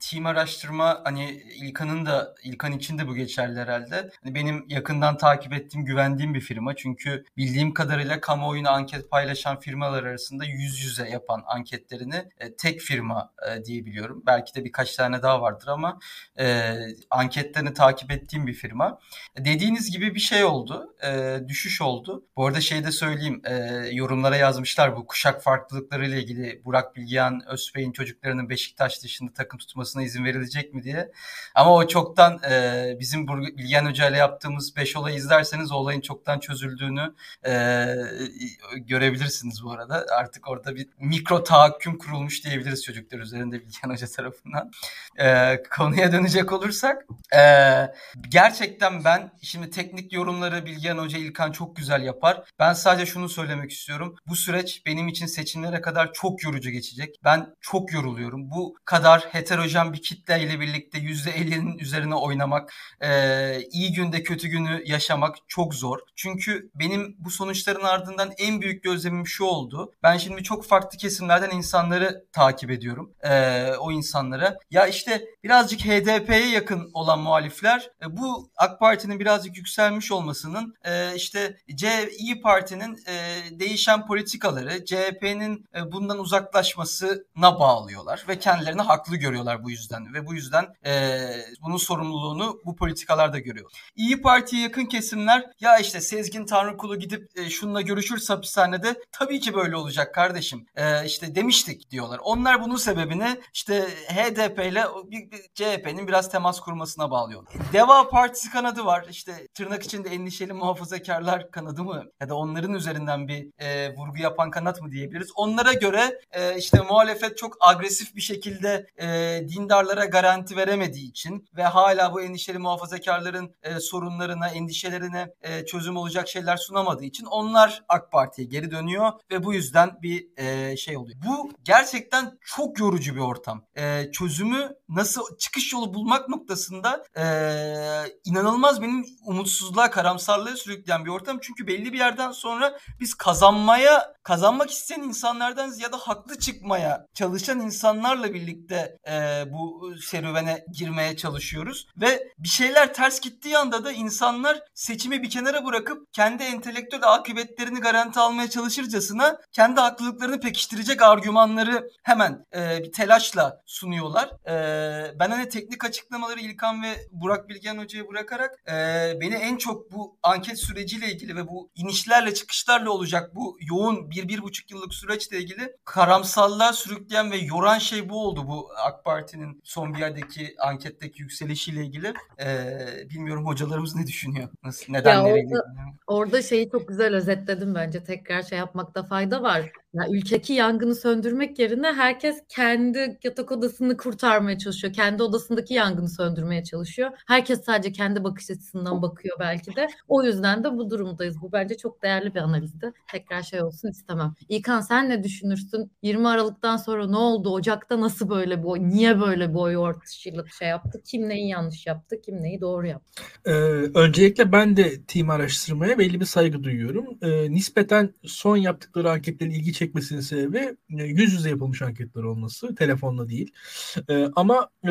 C: team araştırma hani İlkan'ın da İlkan için de bu geçerli herhalde. Hani benim yakından takip ettiğim, güvendiğim bir firma. Çünkü bildiğim kadarıyla kamuoyuna anket paylaşan firmalar arasında yüz yüze yapan anketlerini e, tek firma e, diyebiliyorum. Belki de birkaç tane daha vardır ama e, anketlerini takip ettiğim bir firma. Dediğiniz gibi bir şey oldu. E, düşüş oldu. Bu arada şey de söyleyeyim. E, yorumlara yazmışlar bu kuşak farklılıkları ile ilgili Burak Bilgehan Özbey'in çocuklarının Beşiktaş dışında takım tutmasına izin verilecek mi diye. Ama o çoktan e, bizim Bilgehan Hoca ile yaptığımız 5 olayı izlerseniz olayın çoktan çözüldüğünü e, görebilirsiniz bu arada. Artık orada bir mikro tahakküm kurulmuş diyebiliriz çocuklar üzerinde Bilgehan Hoca tarafından. E, konuya dönecek olursak e, gerçekten ben şimdi teknik yorumları Bilgehan Hoca İlkan çok güzel yapar. Ben sadece şunu söylemek istiyorum. Bu süreç benim için seçimlere kadar çok yorucu geçecek. Ben çok yoruluyorum. Bu kadar heterojen bir kitle ile birlikte %50'nin üzerine oynamak, e, iyi günde kötü günü yaşamak çok zor. Çünkü benim bu sonuçların ardından en büyük gözlemim şu oldu. Ben şimdi çok farklı kesimlerden insanları takip ediyorum. E, o insanlara. Ya işte birazcık HDP'ye yakın olan muhalifler e, bu AK Parti'nin birazcık yükselmiş olmasının e, işte C İyi Parti'nin e, değişen politikaları CHP'nin bundan uzaklaşmasına bağlıyorlar ve kendilerini haklı görüyorlar bu yüzden ve bu yüzden bunun sorumluluğunu bu politikalarda görüyor. İyi Parti'ye yakın kesimler ya işte Sezgin Tanrıkulu gidip şununla görüşürse hapishanede tabii ki böyle olacak kardeşim. İşte demiştik diyorlar. Onlar bunun sebebini işte HDP ile CHP'nin biraz temas kurmasına bağlıyorlar. Deva Partisi kanadı var. İşte tırnak içinde endişeli muhafazakarlar kanadı mı? Ya da onların üzerinden bir e, vurgu yapan kanat mı diyebiliriz. Onlara göre e, işte muhalefet çok agresif bir şekilde e, dindarlara garanti veremediği için ve hala bu endişeli muhafazakarların e, sorunlarına, endişelerine e, çözüm olacak şeyler sunamadığı için onlar AK Parti'ye geri dönüyor ve bu yüzden bir e, şey oluyor. Bu gerçekten çok yorucu bir ortam. E, çözümü nasıl çıkış yolu bulmak noktasında e, inanılmaz benim umutsuzluğa, karamsarlığa sürükleyen bir ortam. Çünkü belli bir yerden sonra biz kazanmaya, kazanmak isteyen insanlardan ya da haklı çıkmaya çalışan insanlarla birlikte e, bu serüvene girmeye çalışıyoruz. Ve bir şeyler ters gittiği anda da insanlar seçimi bir kenara bırakıp kendi entelektüel akıbetlerini garanti almaya çalışırcasına kendi haklılıklarını pekiştirecek argümanları hemen e, bir telaşla sunuyorlar. E, ben hani teknik açıklamaları İlkan ve Burak Bilgen Hoca'ya bırakarak e, beni en çok bu anket süreciyle ilgili ve bu inişlerle çıkışlarla olacak bu yoğun bir, bir buçuk yıllık süreçle ilgili karamsallığa sürükleyen ve yoran şey bu oldu bu AK Parti'nin son bir yerdeki anketteki yükselişiyle ilgili. E, bilmiyorum hocalarımız ne düşünüyor? Nasıl, nedenleriyle
A: ya orada, orada şeyi çok güzel özetledim bence. Tekrar şey yapmakta fayda var. Ya ülkedeki yangını söndürmek yerine herkes kendi yatak odasını kurtarmaya çalışıyor. Kendi odasındaki yangını söndürmeye çalışıyor. Herkes sadece kendi bakış açısından bakıyor belki de. O yüzden de bu durumdayız. Bu bence çok değerli bir analizdi. Tekrar şey olsun istemem. İlkan sen ne düşünürsün? 20 Aralık'tan sonra ne oldu? Ocak'ta nasıl böyle bu niye böyle boy ortışıyla şey yaptı? Kim neyi yanlış yaptı? Kim neyi doğru yaptı?
B: Ee, öncelikle ben de team araştırmaya belli bir saygı duyuyorum. Ee, nispeten son yaptıkları anketlerin ilgi çekmesinin sebebi yüz yüze yapılmış anketler olması. Telefonla değil. Ee, ama e,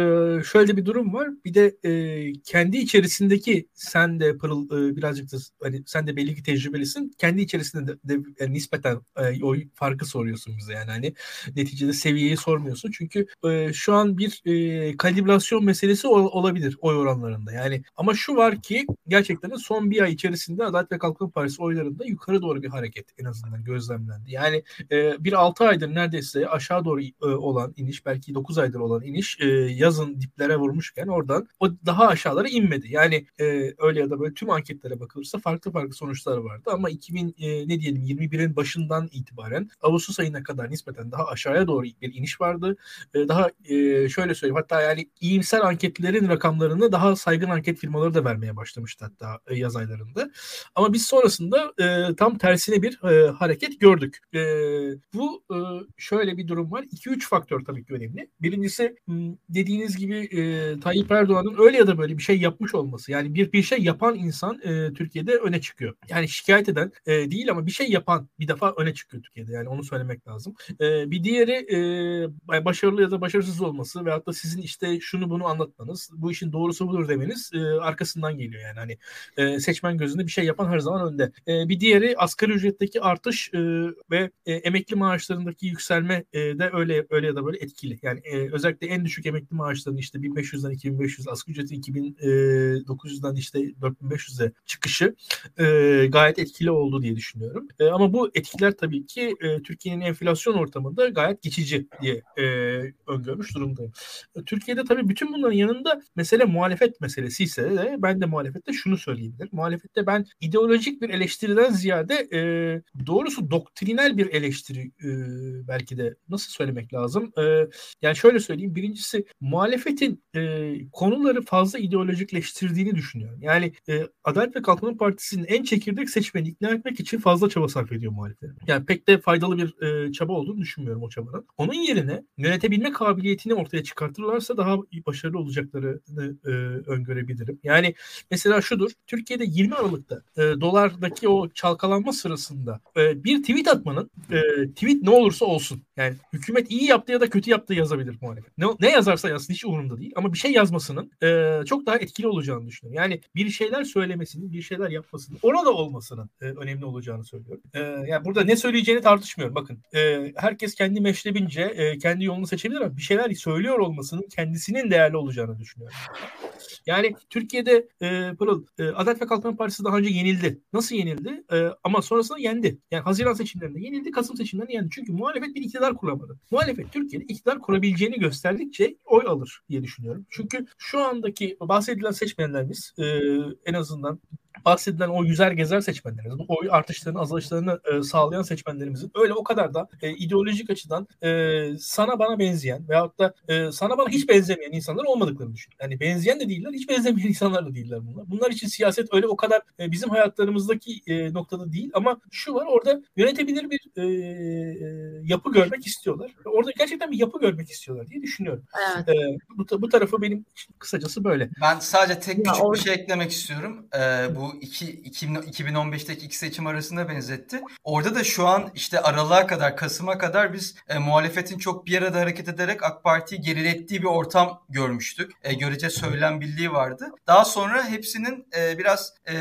B: şöyle bir durum var. Bir de e, kendi içerisindeki sen de Pırıl e, birazcık da hani sen de belli ki tecrübelisin. Kendi içerisinde de, de yani nispeten e, o farkı soruyorsun bize yani hani neticede seviyeyi sormuyorsun. Çünkü e, şu an bir e, kalibrasyon meselesi ol, olabilir oy oranlarında. Yani ama şu var ki gerçekten son bir ay içerisinde Adalet ve Kalkınma Partisi oylarında yukarı doğru bir hareket en azından gözlemlendi. Yani e, bir 6 aydır neredeyse aşağı doğru e, olan iniş belki 9 aydır olan iniş e, yazın diplere vurmuşken oradan o daha aşağılara inmedi. Yani e, öyle ya da böyle tüm anketlere bakılırsa farklı farklı sonuçlar vardı ama 2000 e, ne diyelim 21'in başından itibaren Ağustos ayına kadar nispeten daha aşağıya doğru bir iniş vardı. Daha şöyle söyleyeyim hatta yani iyimser anketlerin rakamlarını daha saygın anket firmaları da vermeye başlamıştı hatta yaz aylarında. Ama biz sonrasında tam tersine bir hareket gördük. E, bu e, şöyle bir durum var. 2-3 faktör tabii ki önemli. Birincisi dediğiniz gibi e, Tayyip Erdoğan'ın öyle ya da böyle bir şey yapmış olması. Yani bir bir şey yapan insan e, Türkiye'de öne çıkıyor. Yani şikayet eden e, değil ama bir şey yapan bir defa öne çıkıyor Türkiye'de. Yani onu söylemek lazım. E, bir diğeri e, başarılı ya da başarısız olması veyahut da sizin işte şunu bunu anlatmanız, bu işin doğrusu budur demeniz e, arkasından geliyor yani. Hani e, seçmen gözünde bir şey yapan her zaman önde. E, bir diğeri asgari ücretteki artış e, ve e, emekli maaşlarındaki yükselme e, de öyle öyle ya da böyle etkili. Yani e, özellikle en düşük emekli maaşlarının işte 1500'den 2500, asgari ücreti 2900'den işte 4500'e çıkışı e, gayet etkili oldu diye düşünüyorum. E, ama bu etkiler tabii ki e, Türkiye'nin enflasyon ortamında gayet geçici diye e, öngörmüş durumdayım. E, Türkiye'de tabii bütün bunların yanında mesele muhalefet meselesi ise de ben de muhalefette şunu söyleyebilirim. Muhalefette ben ideolojik bir eleştiriden ziyade e, doğrusu doktrinal bir eleştiri e, belki de nasıl söylemek lazım? E, yani şöyle söyleyeyim. Birincisi muhalefetin e, konuları fazla ideolojikleştirdiğini düşünüyorum. Yani e, Adalet ve Kalkınma Partisi'nin en çekirdek seçmeni ikna etmek için fazla çaba sarf ediyor muhalefet. Yani pek de faydalı bir e, çaba olduğunu düşünmüyorum o çabanın. Onun yerine yönetebilme kabiliyetini ortaya çıkartırlarsa daha başarılı olacaklarını e, öngörebilirim. Yani mesela şudur. Türkiye'de 20 Aralık'ta e, dolardaki o çalkalanma sırasında e, bir tweet atmanın e, tweet ne olursa olsun yani hükümet iyi yaptı ya da kötü yaptı yazabilir muhalefet. Ne, ne yazarsa yazsın hiç umurumda değil ama bir şey yazmasının e, çok daha etkili olacağını düşünüyorum. Yani bir şeyler söylemesinin, bir şeyler yapmasının, orada olmasının e, önemli olacağını söylüyorum. E, yani burada ne söyleyeceğini tartışmıyorum. Bakın e, herkes kendi meşrebince e, kendi yolunu seçebilir ama bir şeyler söylüyor olmasının kendisinin değerli olacağını düşünüyorum. Yani Türkiye'de e, Pırıl, e, Adalet ve Kalkınma Partisi daha önce yenildi. Nasıl yenildi? E, ama sonrasında yendi. Yani Haziran seçimlerinde yenildi, Kasım seçimlerinde yendi. Çünkü muhalefet bir iktidar kuramadı. Muhalefet Türkiye'de iktidar kurabileceğini gösterdikçe oy alır diye düşünüyorum. Çünkü şu andaki bahsedilen seçmenlerimiz e, en azından bahsedilen o yüzer gezer seçmenlerimiz, bu oy artışlarını azalışlarını e, sağlayan seçmenlerimizin öyle o kadar da e, ideolojik açıdan e, sana bana benzeyen veyahut da e, sana bana hiç benzemeyen insanlar olmadıklarını düşünüyorum. Yani benzeyen de değiller, hiç benzemeyen insanlar da değiller bunlar. Bunlar için siyaset öyle o kadar e, bizim hayatlarımızdaki e, noktada değil ama şu var orada yönetebilir bir e, yapı görmek istiyorlar. Orada gerçekten bir yapı görmek istiyorlar diye düşünüyorum. Evet. E, bu, bu tarafı benim kısacası böyle.
C: Ben sadece tek küçük orada... bir şey eklemek istiyorum. E, bu iki, iki, 2015'teki iki seçim arasında benzetti. Orada da şu an işte aralığa kadar, Kasım'a kadar biz e, muhalefetin çok bir arada hareket ederek AK Parti'yi gerilettiği bir ortam görmüştük. E, görece söylem birliği vardı. Daha sonra hepsinin e, biraz e,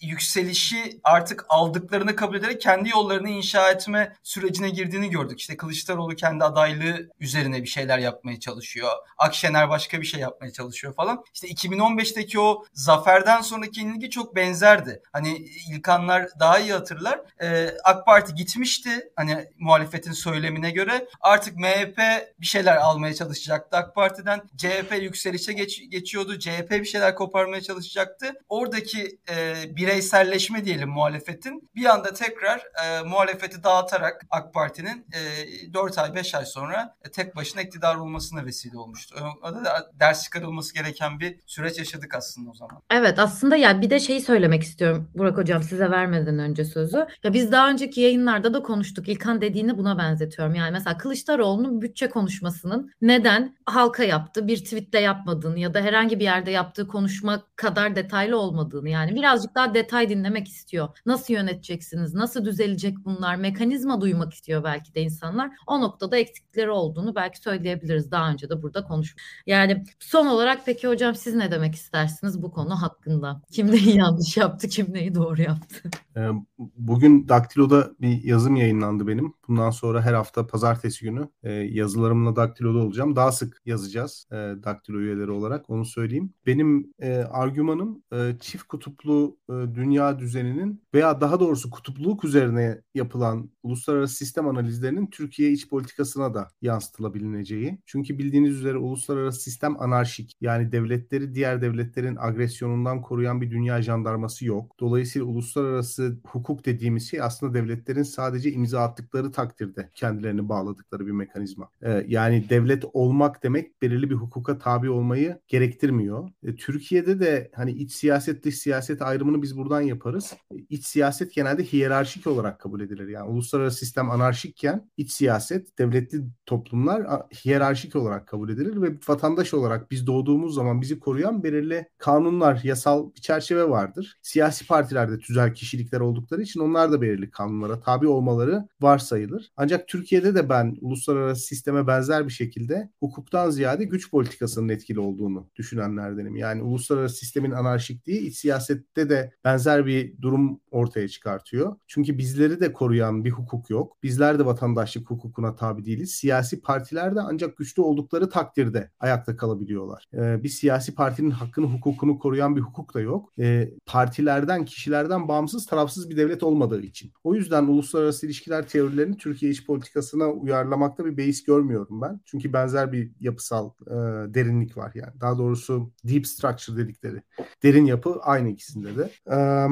C: yükselişi artık aldıklarını kabul ederek kendi yollarını inşa etme sürecine girdiğini gördük. İşte Kılıçdaroğlu kendi adaylığı üzerine bir şeyler yapmaya çalışıyor. Akşener başka bir şey yapmaya çalışıyor falan. İşte 2015'teki o zaferden sonraki yenilgi çok çok benzerdi. Hani İlkanlar daha iyi hatırlar. Ee, AK Parti gitmişti hani muhalefetin söylemine göre. Artık MHP bir şeyler almaya çalışacaktı AK Parti'den. CHP yükselişe geç, geçiyordu. CHP bir şeyler koparmaya çalışacaktı. Oradaki e, bireyselleşme diyelim muhalefetin bir anda tekrar e, muhalefeti dağıtarak AK Parti'nin e, 4 ay 5 ay sonra e, tek başına iktidar olmasına vesile olmuştu. O da ders çıkarılması gereken bir süreç yaşadık aslında o zaman.
A: Evet aslında yani bir de şey söylemek istiyorum Burak Hocam size vermeden önce sözü. Ya biz daha önceki yayınlarda da konuştuk. İlkan dediğini buna benzetiyorum. Yani mesela Kılıçdaroğlu'nun bütçe konuşmasının neden halka yaptı, bir tweetle yapmadığını ya da herhangi bir yerde yaptığı konuşma kadar detaylı olmadığını yani birazcık daha detay dinlemek istiyor. Nasıl yöneteceksiniz? Nasıl düzelecek bunlar? Mekanizma duymak istiyor belki de insanlar. O noktada eksikleri olduğunu belki söyleyebiliriz. Daha önce de burada konuştuk. Yani son olarak peki hocam siz ne demek istersiniz bu konu hakkında? Kim neyi yanlış yaptı, kim neyi doğru yaptı?
D: Ee, bugün Daktilo'da bir yazım yayınlandı benim. Bundan sonra her hafta pazartesi günü e, yazılarımla Daktilo'da olacağım. Daha sık yazacağız e, Daktilo üyeleri olarak onu söyleyeyim. Benim e, argümanım çift kutuplu dünya düzeninin veya daha doğrusu kutupluluk üzerine yapılan uluslararası sistem analizlerinin Türkiye iç politikasına da yansıtılabileceği. Çünkü bildiğiniz üzere uluslararası sistem anarşik yani devletleri diğer devletlerin agresyonundan koruyan bir dünya jandarması yok. Dolayısıyla uluslararası hukuk dediğimiz şey aslında devletlerin sadece imza attıkları takdirde kendilerini bağladıkları bir mekanizma. Ee, yani devlet olmak demek belirli bir hukuka tabi olmayı gerektirmiyor. Ee, Türkiye'de de hani iç siyaset dış siyaset ayrımını biz buradan yaparız. İç siyaset genelde hiyerarşik olarak kabul edilir. Yani uluslararası sistem anarşikken iç siyaset devletli toplumlar hiyerarşik olarak kabul edilir ve vatandaş olarak biz doğduğumuz zaman bizi koruyan belirli kanunlar, yasal bir çerçeve vardır. Siyasi partilerde tüzel kişilikler oldukları için onlar da belirli kanunlara tabi olmaları varsayılır. Ancak Türkiye'de de ben uluslararası sisteme benzer bir şekilde hukuktan ziyade güç politikasının etkili olduğunu düşünenlerdenim. Yani uluslararası sistemin anarşikliği iç siyasette de benzer bir durum ortaya çıkartıyor. Çünkü bizleri de koruyan bir hukuk yok. Bizler de vatandaşlık hukukuna tabi değiliz. Siyasi partiler de ancak güçlü oldukları takdirde ayakta kalabiliyorlar. Ee, bir siyasi partinin hakkını, hukukunu koruyan bir hukuk da yok. Ee, partilerden, kişilerden bağımsız, tarafsız bir devlet olmadığı için. O yüzden uluslararası ilişkiler teorilerini Türkiye iç politikasına uyarlamakta bir beis görmüyorum ben. Çünkü benzer bir yapısal e, derinlik var yani. Daha doğrusu deep structure dedikleri. Derin yapı aynı ikisinde de. Ee,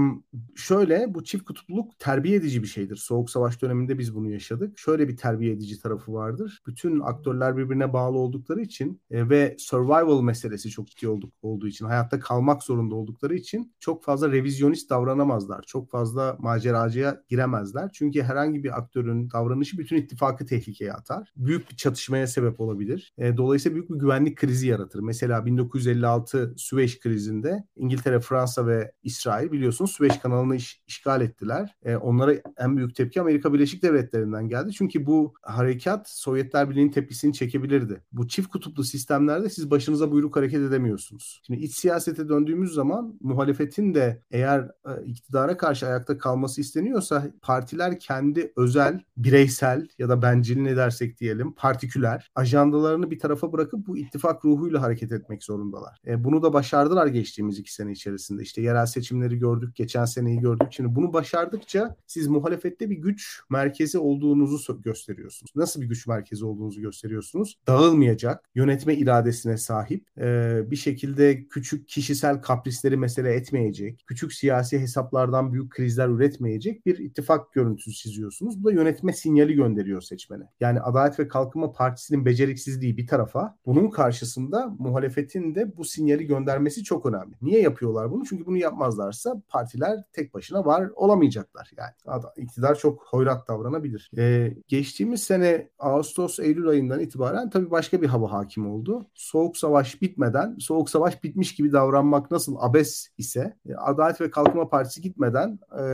D: şöyle bu çift kutupluluk terbiye edici bir şeydir. Soğuk Savaş döneminde biz bunu yaşadık. Şöyle bir terbiye edici tarafı vardır. Bütün aktörler birbirine bağlı oldukları için e, ve survival meselesi çok ciddi olduk, olduğu için, hayatta kalmak zorunda oldukları için çok fazla revizyonist davranamazlar. Çok fazla maceracıya giremezler. Çünkü herhangi bir aktörün davranışı bütün ittifakı tehlikeye atar. Büyük bir çatışmaya sebep olabilir. E, dolayısıyla büyük bir güvenlik krizi yaratır. Mesela 1956 Süveyş krizinde İngiltere, Fransa ve İsrail biliyorsunuz Süveyş kanalını iş, işgal ettiler. E, onlara en büyük tepki Amerika Birleşik Devletleri'nden geldi. Çünkü bu harekat Sovyetler Birliği'nin tepkisini çekebilirdi. Bu çift kutuplu sistemlerde siz başınıza buyruk hareket edemiyorsunuz. Şimdi iç siyasete döndüğümüz zaman muhalefetin de eğer e, iktidara karşı ayakta kalması isteniyorsa partiler kendi özel, bireysel ya da bencil ne dersek diyelim partiküler ajandalarını bir tarafa bırakıp bu ittifak ruhuyla hareket etmek zorundalar. E, bunu da başardılar geçtiğimiz iki sene içerisinde. İşte yerel seçimleri gördük, geçen seneyi gördük. Şimdi bunu başardıkça siz muhalefette bir güç merkezi olduğunuzu gösteriyorsunuz. Nasıl bir güç merkezi olduğunuzu gösteriyorsunuz? Dağılmayacak, yönetme iradesine sahip, e, bir şekilde küçük kişisel kaprisleri mesele etmeyecek, küçük siyasi hesaplardan büyük krizler üretmeyecek bir ittifak görüntüsü çiziyorsunuz. Bu da yönetme sinyali gönderiyor seçmene. Yani Adalet ve Kalkınma Partisi'nin beceriksizliği bir tarafa, bunun karşısında muhalefetin de bu sinyali göndermesi çok önemli. Niye yapıyorlar bunu? Çünkü bunu yapmazlarsa partiler tek başına var olamayacaklar. Yani iktidar çok hoyrat davranabilir. Ee, geçtiğimiz sene Ağustos-Eylül ayından itibaren tabii başka bir hava hakim oldu. Soğuk savaş bitmeden, soğuk savaş bitmiş gibi davranmak nasıl abes ise e, Adalet ve Kalkınma Partisi gitmeden e,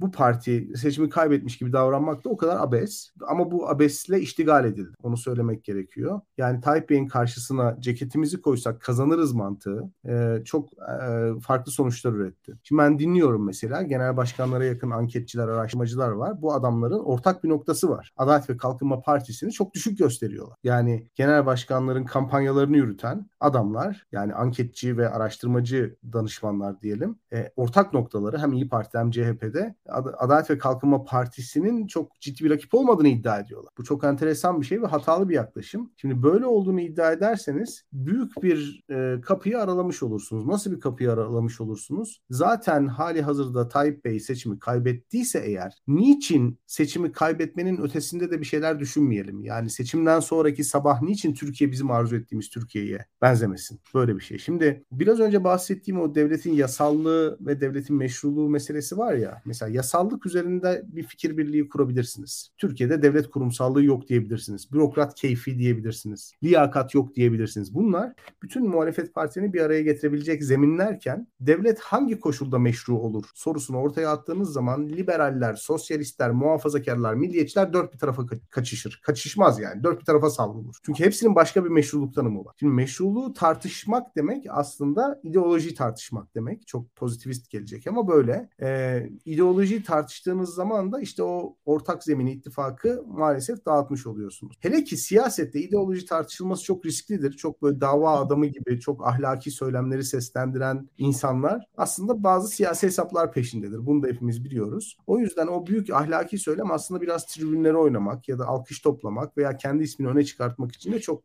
D: bu parti seçimi kaybetmiş gibi davranmak da o kadar abes. Ama bu abesle iştigal edildi. Onu söylemek gerekiyor. Yani Tayyip Bey'in karşısına ceketimizi koysak kazanırız mantığı e, çok e, farklı sonuçlar üretti. Şimdi ben dinliyorum mesela genel başkanlara yakın anketçiler, araştırmacılar var. Bu adamların ortak bir noktası var. Adalet ve Kalkınma Partisi'ni çok düşük gösteriyorlar. Yani genel başkanların kampanyalarını yürüten adamlar yani anketçi ve araştırmacı danışmanlar diyelim e, ortak noktaları hem İyi Parti hem CHP'de Adalet ve Kalkınma Partisi'nin çok ciddi bir rakip olmadığını iddia ediyorlar. Bu çok enteresan bir şey ve hatalı bir yaklaşım. Şimdi böyle olduğunu iddia ederseniz büyük bir e, kapıyı aralamış olursunuz. Nasıl bir kapıyı aralamış olursunuz? Zaten hali hazırda Tayyip Bey seçimi kaybettiyse eğer niçin seçimi kaybetmenin ötesinde de bir şeyler düşünmeyelim? Yani seçimden sonraki sabah niçin Türkiye bizim arzu ettiğimiz Türkiye'ye benzemesin? Böyle bir şey. Şimdi biraz önce bahsettiğim o devletin yasallığı ve devletin meşruluğu meselesi var ya. Mesela yasallık üzerinde bir fikir birliği kurabilirsiniz. Türkiye'de devlet kurumsallığı yok diyebilirsiniz. Bürokrat keyfi diyebilirsiniz. Liyakat yok diyebilirsiniz. Bunlar bütün muhalefet partilerini bir araya getirebilecek zeminlerken devlet hangi koşulda meşru olur sorusunu ortaya attığınız zaman liberaller, sosyalistler, muhafazakarlar, milliyetçiler dört bir tarafa kaçışır. Kaçışmaz yani. Dört bir tarafa savrulur. Çünkü hepsinin başka bir meşruluk tanımı var. Şimdi meşruluğu tartışmak demek aslında ideoloji tartışmak demek. Çok pozitivist gelecek ama böyle. Ee, ideolojiyi tartıştığınız zaman da işte o ortak zemini ittifakı maalesef dağıtmış oluyorsunuz. Hele ki siyasette ideoloji tartışılması çok risklidir. Çok böyle dava adamı gibi çok ahlaki söylemleri seslendiren insanlar aslında bazı siyasi hesaplar peşindedir. Bunu da hepimiz biliyoruz. O yüzden o büyük ahlaki söylem aslında biraz tribünlere oynamak ya da alkış toplamak veya kendi ismini öne çıkartmak için de çok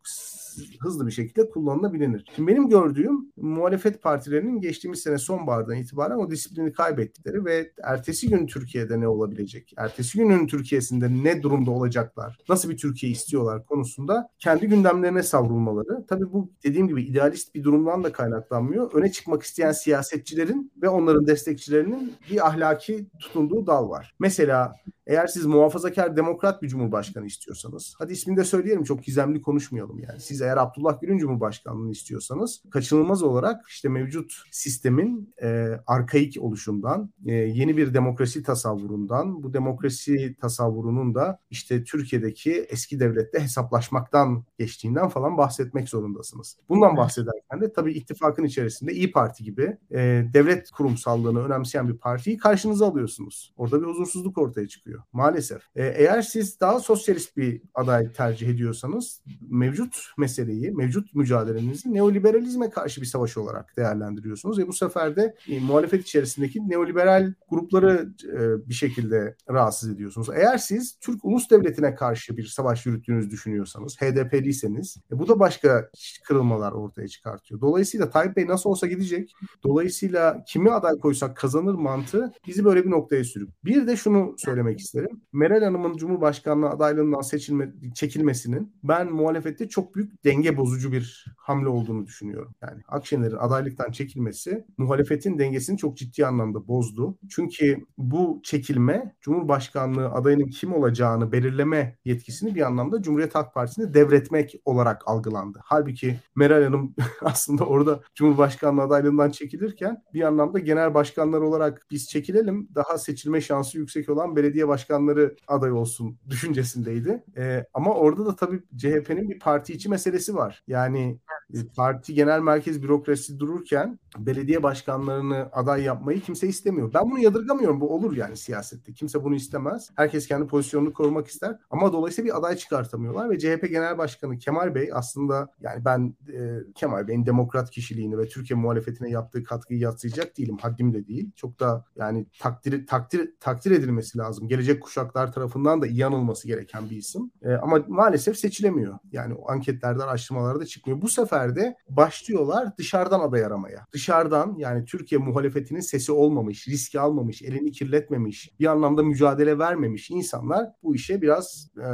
D: hızlı bir şekilde kullanılabilir. Şimdi benim gördüğüm muhalefet partilerinin geçtiğimiz sene son sonbahardan itibaren o disiplini kaybettikleri ve ertesi gün Türkiye'de ne olabilecek? Ertesi günün Türkiye'sinde ne durumda olacaklar? Nasıl bir Türkiye istiyorlar konusunda kendi gündemlerine savrulmaları. Tabii bu dediğim gibi idealist bir durumdan da kaynaklanmıyor. Öne çıkmak isteyen siyasetçilerin ve onların destekçilerinin bir ahlaki tutunduğu dal var. Mesela eğer siz muhafazakar demokrat bir cumhurbaşkanı istiyorsanız, hadi ismini de söyleyelim çok gizemli konuşmayalım yani. Siz eğer Abdullah Gül'ün cumhurbaşkanlığını istiyorsanız kaçınılmaz olarak işte mevcut sistemin e, arkaik oluşundan, e, yeni bir demokrasi tasavvurundan, bu demokrasi tasavvurunun da işte Türkiye'deki eski devlette hesaplaşmaktan geçtiğinden falan bahsetmek zorundasınız. Bundan bahsederken de tabii ittifakın içerisinde İyi Parti gibi e, devlet kurumsallığını önemseyen bir partiyi karşınıza alıyorsunuz. Orada bir huzursuzluk ortaya çıkıyor maalesef. E, eğer siz daha sosyalist bir aday tercih ediyorsanız mevcut meseleyi, mevcut mücadelenizi neoliberalizme karşı bir savaş olarak değerlendiriyorsunuz ve bu sefer de e, muhalefet içerisindeki neoliberal grupları e, bir şekilde rahatsız ediyorsunuz. Eğer siz Türk ulus devletine karşı bir savaş yürüttüğünüzü düşünüyorsanız, HDP'liyseniz e, bu da başka kırılmalar ortaya çıkartıyor. Dolayısıyla Tayyip Bey nasıl olsa gidecek. Dolayısıyla kimi aday koysak kazanır mantığı bizi böyle bir noktaya sürüp. Bir de şunu söylemek isterim. Meral Hanım'ın Cumhurbaşkanlığı adaylığından seçilme, çekilmesinin ben muhalefette çok büyük denge bozucu bir hamle olduğunu düşünüyorum. Yani Akşener'in adaylıktan çekilmesi muhalefetin dengesini çok ciddi anlamda bozdu. Çünkü bu çekilme Cumhurbaşkanlığı adayının kim olacağını belirleme yetkisini bir anlamda Cumhuriyet Halk Partisi'ne devretmek olarak algılandı. Halbuki Meral Hanım aslında orada Cumhurbaşkanlığı adaylığından çekilirken bir anlamda genel başkanlar olarak biz çekilelim daha seçilme şansı yüksek olan belediye başkanları aday olsun düşüncesindeydi. Ee, ama orada da tabii CHP'nin bir parti içi meselesi var. Yani e, parti genel merkez bürokrasi dururken belediye başkanlarını aday yapmayı kimse istemiyor. Ben bunu yadırgamıyorum. Bu olur yani siyasette. Kimse bunu istemez. Herkes kendi pozisyonunu korumak ister. Ama dolayısıyla bir aday çıkartamıyorlar ve CHP Genel Başkanı Kemal Bey aslında yani ben e, Kemal Bey'in demokrat kişiliğini ve Türkiye muhalefetine yaptığı katkıyı yatsıyacak değilim. Haddim de değil. Çok da yani takdir takdir takdir edilmesi lazım. Gelecek kuşaklar tarafından da iyi anılması gereken bir isim. E, ama maalesef seçilemiyor. Yani o anketlerden araştırmalarda çıkmıyor. Bu sefer de başlıyorlar dışarıdan aday aramaya. Dışarıdan yani Türkiye muhalefetinin sesi olmamış, riski almamış, elini kirletmemiş, bir anlamda mücadele vermemiş insanlar bu işe biraz e,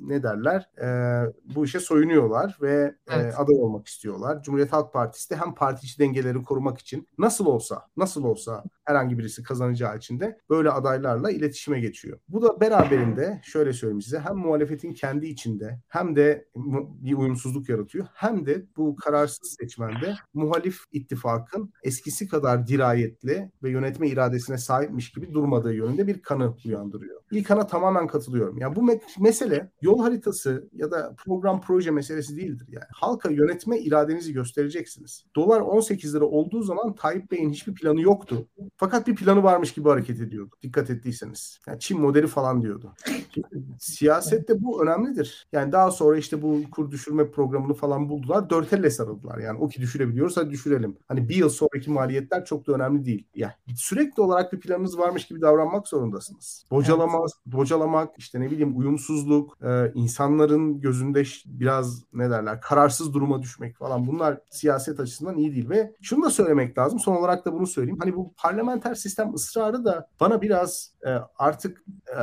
D: ne derler e, bu işe soyunuyorlar ve evet. e, aday olmak istiyorlar. Cumhuriyet Halk Partisi de hem parti içi dengeleri korumak için nasıl olsa nasıl olsa herhangi birisi kazanacağı için de böyle adaylarla iletişime geçiyor. Bu da beraberinde şöyle söyleyeyim size hem muhalefetin kendi içinde hem de bir uyumsuzluk yaratıyor hem de bu kararsız seçmende muhalif ittifakın eskisi kadar dirayetli ve yönetme iradesine sahipmiş gibi durmadığı yönünde bir kanı uyandırıyor. İlk kana tamamen katılıyorum. Yani bu me- mesele yol haritası ya da program proje meselesi değildir yani. Halka yönetme iradenizi göstereceksiniz. Dolar 18 lira olduğu zaman Tayyip Bey'in hiçbir planı yoktu. Fakat bir planı varmış gibi hareket ediyordu. Dikkat ettiyseniz. Yani Çin modeli falan diyordu. Şimdi, siyasette bu önemlidir. Yani daha sonra işte bu kur düşürme programını falan buldular. Dört elle sarıldılar. Yani o ki düşürebiliyoruz hadi düşürelim. Hani bir yıl sonraki maliyetler çok da önemli değil. Yani sürekli olarak bir planınız varmış gibi davranmak zorundasınız. Bocalamak, evet. bocalamak işte ne bileyim uyumsuzluk, e, insanların gözünde biraz ne derler kararsız duruma düşmek falan bunlar siyaset açısından iyi değil ve şunu da söylemek lazım. Son olarak da bunu söyleyeyim. Hani bu parlamenter sistem ısrarı da bana biraz e, artık e,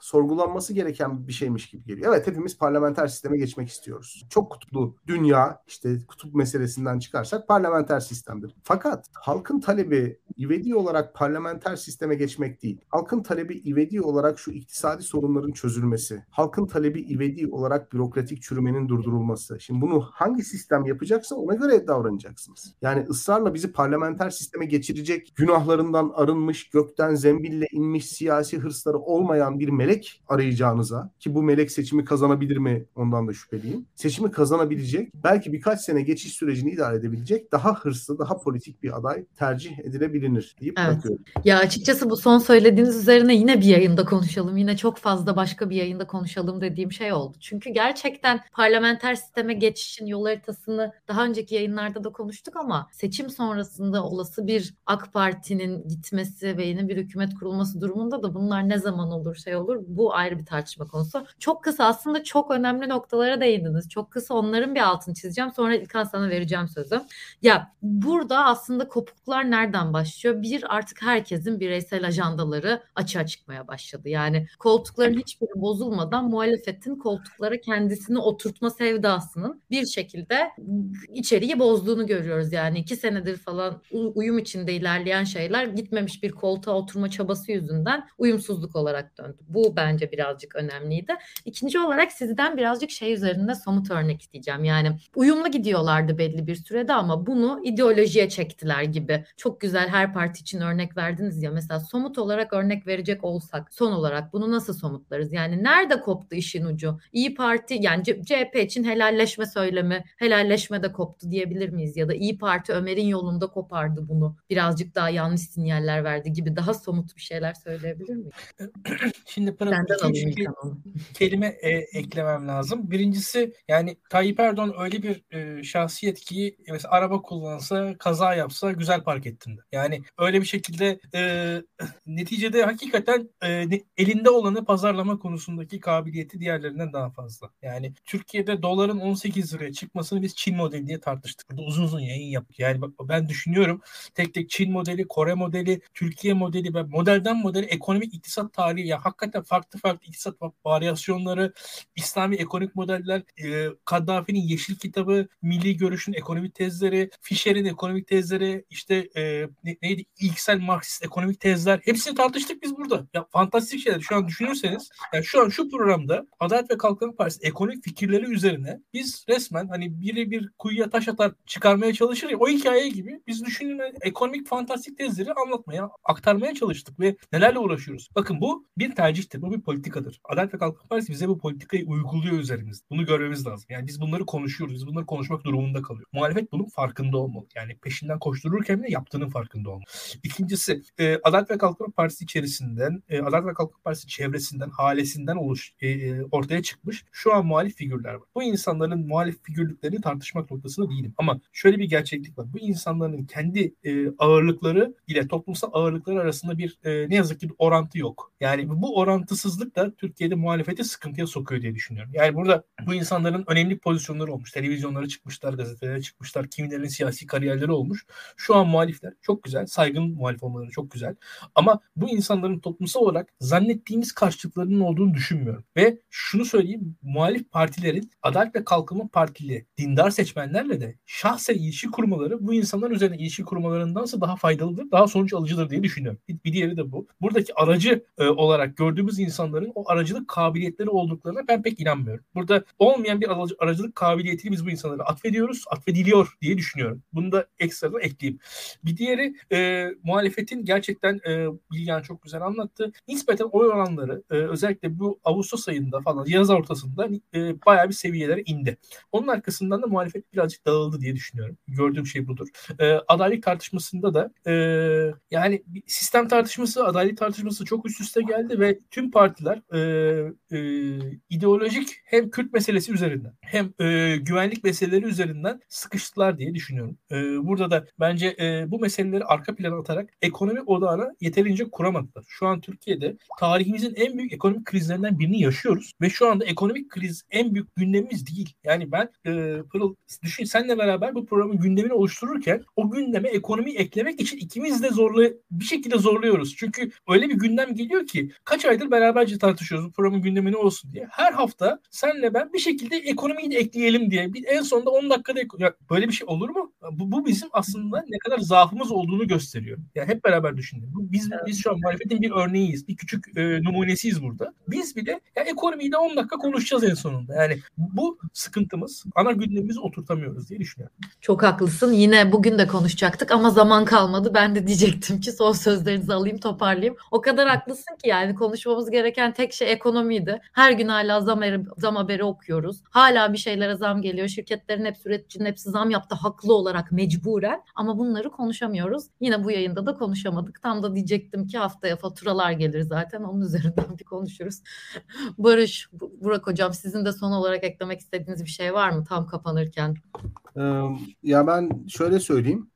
D: sorgulanması gereken bir şeymiş gibi geliyor. Evet hepimiz parlamenter sisteme geçmek istiyoruz. Çok kutuplu dünya işte kutup meselesinden çıkarsak parlamenter sistemdir. Fakat halkın talebi ivedi olarak parlamenter sisteme geçmek değil. Halkın talebi ivedi olarak şu iktisadi sorunların çözülmesi. Halkın talebi ivedi olarak bürokratik çürümenin durdurulması. Şimdi bunu hangi sistem yapacaksa ona göre davranacaksınız. Yani ısrarla bizi parlamenter sisteme geçirecek günahlarından arınmış, gökten zembille inmiş siyasi hırsları olmayan bir melek arayacağınıza ki bu melek seçimi kazanabilir mi ondan da şüpheliyim. Seçimi kazanabilecek, belki birkaç sene geçiş sürecini idare edebilecek daha hırslı, daha politik bir aday tercih edilebilir deyip evet. bakıyorum.
A: Ya açıkçası bu son söylediğiniz üzerine yine bir yayında konuşalım. Yine çok fazla başka bir yayında konuşalım dediğim şey oldu. Çünkü gerçekten parlamenter sisteme geçişin yol haritasını daha önceki yayınlarda da konuştuk ama seçim sonrasında olası bir AK Parti'nin gitmesi ve yeni bir hükümet kurulması durumunda da bunlar ne zaman olur şey olur bu ayrı bir tartışma konusu. Çok kısa aslında çok önemli noktalara değindiniz. Çok kısa onların bir altını çizeceğim. Sonra İlkan sana vereceğim sözü. Ya burada aslında kopukluklar nereden başlıyor? Bir artık herkesin bireysel ajandaları açığa çıkmaya başladı. Yani koltukların hiçbiri bozulmadan muhalefetin koltuklara kendisini oturtma sevdasının bir şekilde içeriği bozduğunu görüyoruz. Yani iki senedir falan uyum içinde ilerleyen şeyler gitmemiş bir koltuğa oturma çabası yüzünden uyumsuzluk olarak döndü. Bu bence birazcık önemliydi. İkinci olarak sizden birazcık şey üzerinde somut örnek isteyeceğim. Yani uyumlu gidiyorlardı belli bir sürede ama bunu ideolojiye çektiler gibi. Çok güzel her parti için örnek verdiniz ya. Mesela somut olarak örnek verecek olsak son olarak bunu nasıl somutlarız? Yani nerede koptu işin ucu? İyi Parti yani CHP için helalleşme söylemi, helalleşme de koptu diyebilir miyiz? Ya da İyi Parti Ömer'in yolunda kopardı bunu. Birazcık daha yanlış sinyaller verdi gibi daha somut bir şeyler söyleyebilir miyiz?
B: Şimdi Pınar iki üç kelime e, eklemem lazım. Birincisi yani Tayyip Erdoğan öyle bir e, şahsiyet ki mesela araba kullansa kaza yapsa güzel park ettin. Yani öyle bir şekilde e, neticede hakikaten e, elinde olanı pazarlama konusundaki kabiliyeti diğerlerinden daha fazla. Yani Türkiye'de doların 18 liraya çıkmasını biz Çin modeli diye tartıştık. Burada uzun uzun yayın yaptık. Yani ben düşünüyorum tek tek Çin modeli, Kore modeli, Türkiye modeli ve modelden modeli ekonomik iktisat tarihi ya hakikaten farklı farklı iktisat varyasyonları, İslami ekonomik modeller, e, Kaddafi'nin Yeşil Kitabı, Milli Görüş'ün ekonomik tezleri, Fischer'in ekonomik tezleri, işte e, ne, neydi ilksel Marksist ekonomik tezler hepsini tartıştık biz burada. Ya fantastik şeyler. Şu an düşünürseniz yani şu an şu programda Adalet ve Kalkınma Partisi ekonomik fikirleri üzerine biz resmen hani biri bir kuyuya taş atar çıkarmaya çalışır ya o hikaye gibi biz düşünün ekonomik fantastik tezleri anlatmaya, aktarmaya çalıştık ve nelerle uğraşıyoruz. Bakın bu bir tercihtir, bu bir politikadır. Adalet ve Kalkınma Partisi bize bu politikayı uyguluyor üzerimizde. Bunu görmemiz lazım. Yani biz bunları konuşuyoruz, biz bunları konuşmak durumunda kalıyor. Muhalefet bunun farkında olmalı. Yani peşinden koştururken de yaptığının farkında olmalı. İkincisi, e, Adalet ve Kalkınma Partisi içerisinden, e, Adalet ve Kalkınma Partisi çevresinden, halesinden oluş e, e, ortaya çıkmış şu an muhalif figürler var. Bu insanların muhalif figürlüklerini tartışmak noktasında değilim. Ama şöyle bir gerçeklik var. Bu insanların kendi e, ağırlıkları ile toplumsal ağırlıkları arasında bir e, ne yazık ki bir orantı yok. Yani bu orantısızlık da Türkiye'de muhalefeti sıkıntıya sokuyor diye düşünüyorum. Yani burada bu insanların önemli pozisyonları olmuş. Televizyonlara çıkmışlar, gazetelere çıkmışlar. Kimilerinin siyasi kariyerleri olmuş. Şu an muhalifler çok güzel. Saygın muhalif olmaları çok güzel. Ama bu insanların toplumsal olarak zannettiğimiz karşılıklarının olduğunu düşünmüyorum. Ve şunu söyleyeyim. Muhalif partilerin Adalet ve Kalkınma Partili dindar seçmenlerle de şahsen ilişki kurmaları bu insanlar üzerine ilişki kurmalarındansa daha faydalıdır, daha sonuç alıcıdır diye düşünüyorum. Bir, bir diğeri de bu. Buradaki aracı e, olarak gördüğümüz insanların o aracılık kabiliyetleri olduklarına ben pek inanmıyorum. Burada olmayan bir aracı, aracılık kabiliyetini biz bu insanlara atfediyoruz, atfediliyor diye düşünüyorum. Bunu da ekstradan ekleyeyim. Bir diğeri e, muhalefetin gerçekten e, Bilgehan çok güzel anlattı. Nispeten oy oranları e, özellikle bu Ağustos ayında falan yaz ortasında e, bayağı bir seviyelere indi. Onun arkasından da muhalefet birazcık dağıldı diye düşünüyorum. Gördüğüm şey budur. E, adaylık tartışmasında da e, yani sistem tartışması, adaylık tartışması çok üst üste geldi ve tüm partiler e, e, ideolojik hem Kürt meselesi üzerinden hem e, güvenlik meseleleri üzerinden sıkıştılar diye düşünüyorum. E, burada da bence e, bu meseleleri arka plana atarak ekonomi odağına yeterince kuramadılar. Şu an Türkiye'de tarihimizin en büyük ekonomik krizlerinden birini yaşıyoruz ve şu anda ekonomik kriz en büyük gündemimiz değil. Yani ben e, Pırıl düşün senle beraber bu programın gündemini oluştururken o gündeme ekonomi eklemek için ikimiz de zorla bir şekilde zorluyoruz. Çünkü öyle bir gündem geliyor ki kaç aydır beraberce tartışıyoruz bu programın gündemi ne olsun diye. Her hafta senle ben bir şekilde ekonomiyi de ekleyelim diye. Bir, en sonunda 10 dakikada ya böyle bir şey olur mu? Bu, bu bizim aslında ne kadar zaafımız olduğunu gösteriyor. Yani hep beraber düşünün. Biz biz şu an muhalefetin bir örneğiyiz. Bir küçük e, numunesiyiz burada. Biz bile ya ekonomiyi de 10 dakika konuşacağız en sonunda. Yani bu sıkıntımız. Ana gündemimizi oturtamıyoruz diye düşünüyorum.
A: Çok haklısın. Yine bugün de konuşacaktık ama zaman kalmadı. Ben de diyecektim ki son sözlerinizi alayım toparlayayım. O kadar haklısın ki yani konuşmamız gereken tek şey ekonomiydi. Her gün hala zam, zam haberi okuyoruz. Hala bir şeylere zam geliyor. Şirketlerin hepsi üreticinin hepsi zam yaptı haklı olarak mecburen. Ama bunları konuşamıyoruz. Yine bu yayında da konuşamadık. Tam da diyecektim ki haftaya faturalar gelir zaten. Onun üzerinden bir konuşuruz. Barış, Burak Hocam sizin de son olarak eklemek istediğiniz bir şey var mı tam kapanırken?
D: Ya ben şöyle söyleyeyim.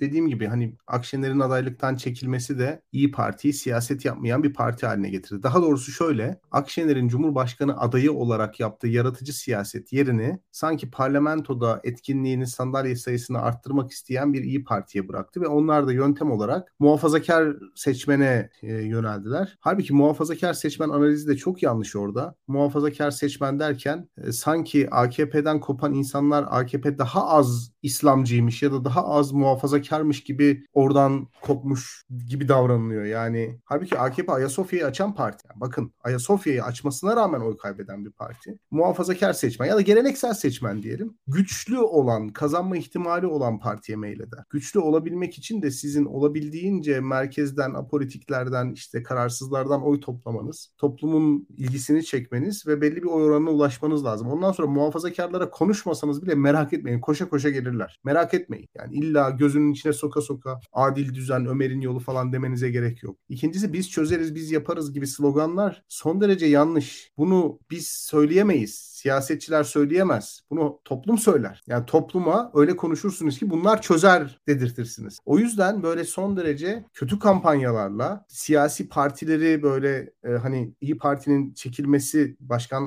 D: Dediğim gibi hani Akşener'in adaylıktan çekilmesi de İyi Parti'yi siyaset yapmayan bir parti haline getirdi. Daha doğrusu şöyle. Akşener'in Cumhurbaşkanı adayı olarak yaptığı yaratıcı siyaset yerini sanki parlamentoda etkinliğini, sandalye sayısını arttırmak isteyen bir İyi Parti'ye bıraktı ve onlar da yöntem olarak muhafazakar seçmene yöneldiler. Halbuki muhafazakar seçmen analizi de çok yanlış orada. Muhafazakar seçmen derken sanki AKP'den kopan insanlar AKP daha az İslamcıymış ya da daha az muhafazakarmış gibi oradan kopmuş gibi davranılıyor. Yani halbuki AKP Ayasofya'yı açan parti. Yani bakın Ayasofya'yı açmasına rağmen oy kaybeden bir parti. Muhafazakar seçmen ya da geleneksel seçmen diyelim. Güçlü olan, kazanma ihtimali olan partiye meyleder. Güçlü olabilmek için de sizin olabildiğince merkezden, apolitiklerden, işte kararsızlardan oy toplamanız, toplumun ilgisini çekmeniz ve belli bir oy oranına ulaşmanız lazım. Ondan sonra muhafazakarlara konuşmasanız bile merak etmeyin. Koşa koşa gelirler. Merak etmeyin. Yani illa gözünün içine soka soka adil düzen, Ömer'in yolu falan demenize gerek yok. İkincisi biz çözeriz, biz yaparız gibi sloganlar son derece yanlış. Bunu biz söyleyemeyiz siyasetçiler söyleyemez. Bunu toplum söyler. Yani topluma öyle konuşursunuz ki bunlar çözer dedirtirsiniz. O yüzden böyle son derece kötü kampanyalarla siyasi partileri böyle e, hani İyi Parti'nin çekilmesi başkan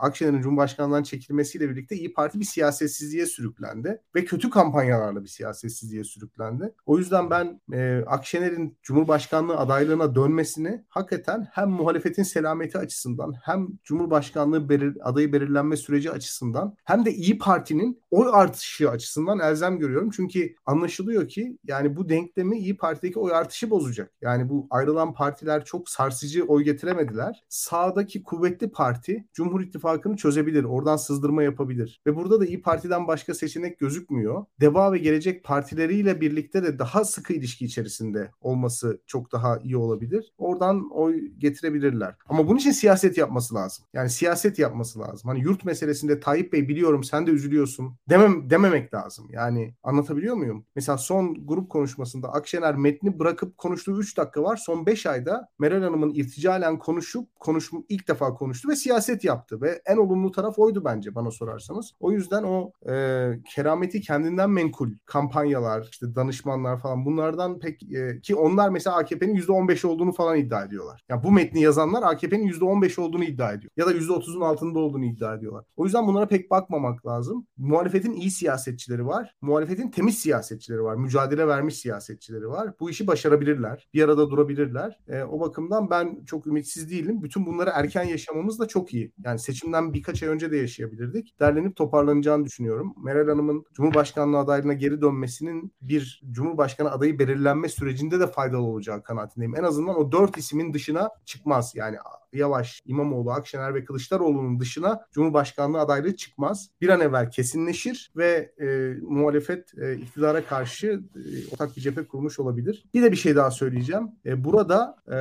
D: Akşener'in Cumhurbaşkanlığından çekilmesiyle birlikte İyi Parti bir siyasetsizliğe sürüklendi ve kötü kampanyalarla bir siyasetsizliğe sürüklendi. O yüzden ben e, Akşener'in Cumhurbaşkanlığı adaylığına dönmesini hakikaten hem muhalefetin selameti açısından hem Cumhurbaşkanlığı belir, adayı belirlenmesi belirlenme süreci açısından hem de İyi Parti'nin oy artışı açısından elzem görüyorum. Çünkü anlaşılıyor ki yani bu denklemi İyi Parti'deki oy artışı bozacak. Yani bu ayrılan partiler çok sarsıcı oy getiremediler. Sağdaki kuvvetli parti Cumhur İttifakı'nı çözebilir. Oradan sızdırma yapabilir. Ve burada da İyi Parti'den başka seçenek gözükmüyor. Deva ve Gelecek partileriyle birlikte de daha sıkı ilişki içerisinde olması çok daha iyi olabilir. Oradan oy getirebilirler. Ama bunun için siyaset yapması lazım. Yani siyaset yapması lazım. Hani yurt meselesinde Tayyip Bey biliyorum sen de üzülüyorsun demem, dememek lazım. Yani anlatabiliyor muyum? Mesela son grup konuşmasında Akşener metni bırakıp konuştuğu 3 dakika var. Son 5 ayda Meral Hanım'ın irticalen konuşup konuşma ilk defa konuştu ve siyaset yaptı ve en olumlu taraf oydu bence bana sorarsanız. O yüzden o e, kerameti kendinden menkul kampanyalar, işte danışmanlar falan bunlardan pek e, ki onlar mesela AKP'nin %15 olduğunu falan iddia ediyorlar. Yani bu metni yazanlar AKP'nin %15 olduğunu iddia ediyor. Ya da %30'un altında olduğunu iddia ediyor ediyorlar. O yüzden bunlara pek bakmamak lazım. Muhalefetin iyi siyasetçileri var. Muhalefetin temiz siyasetçileri var. Mücadele vermiş siyasetçileri var. Bu işi başarabilirler. Bir arada durabilirler. E, o bakımdan ben çok ümitsiz değilim. Bütün bunları erken yaşamamız da çok iyi. Yani seçimden birkaç ay önce de yaşayabilirdik. Derlenip toparlanacağını düşünüyorum. Meral Hanım'ın Cumhurbaşkanlığı adaylığına geri dönmesinin bir Cumhurbaşkanı adayı belirlenme sürecinde de faydalı olacağı kanaatindeyim. En azından o dört ismin dışına çıkmaz. Yani Yavaş, İmamoğlu, Akşener ve Kılıçdaroğlu'nun dışına Cumhurbaşkanlığı adaylığı çıkmaz. Bir an evvel kesinleşir ve e, muhalefet e, iktidara karşı e, ortak bir cephe kurmuş olabilir. Bir de bir şey daha söyleyeceğim. E, burada e,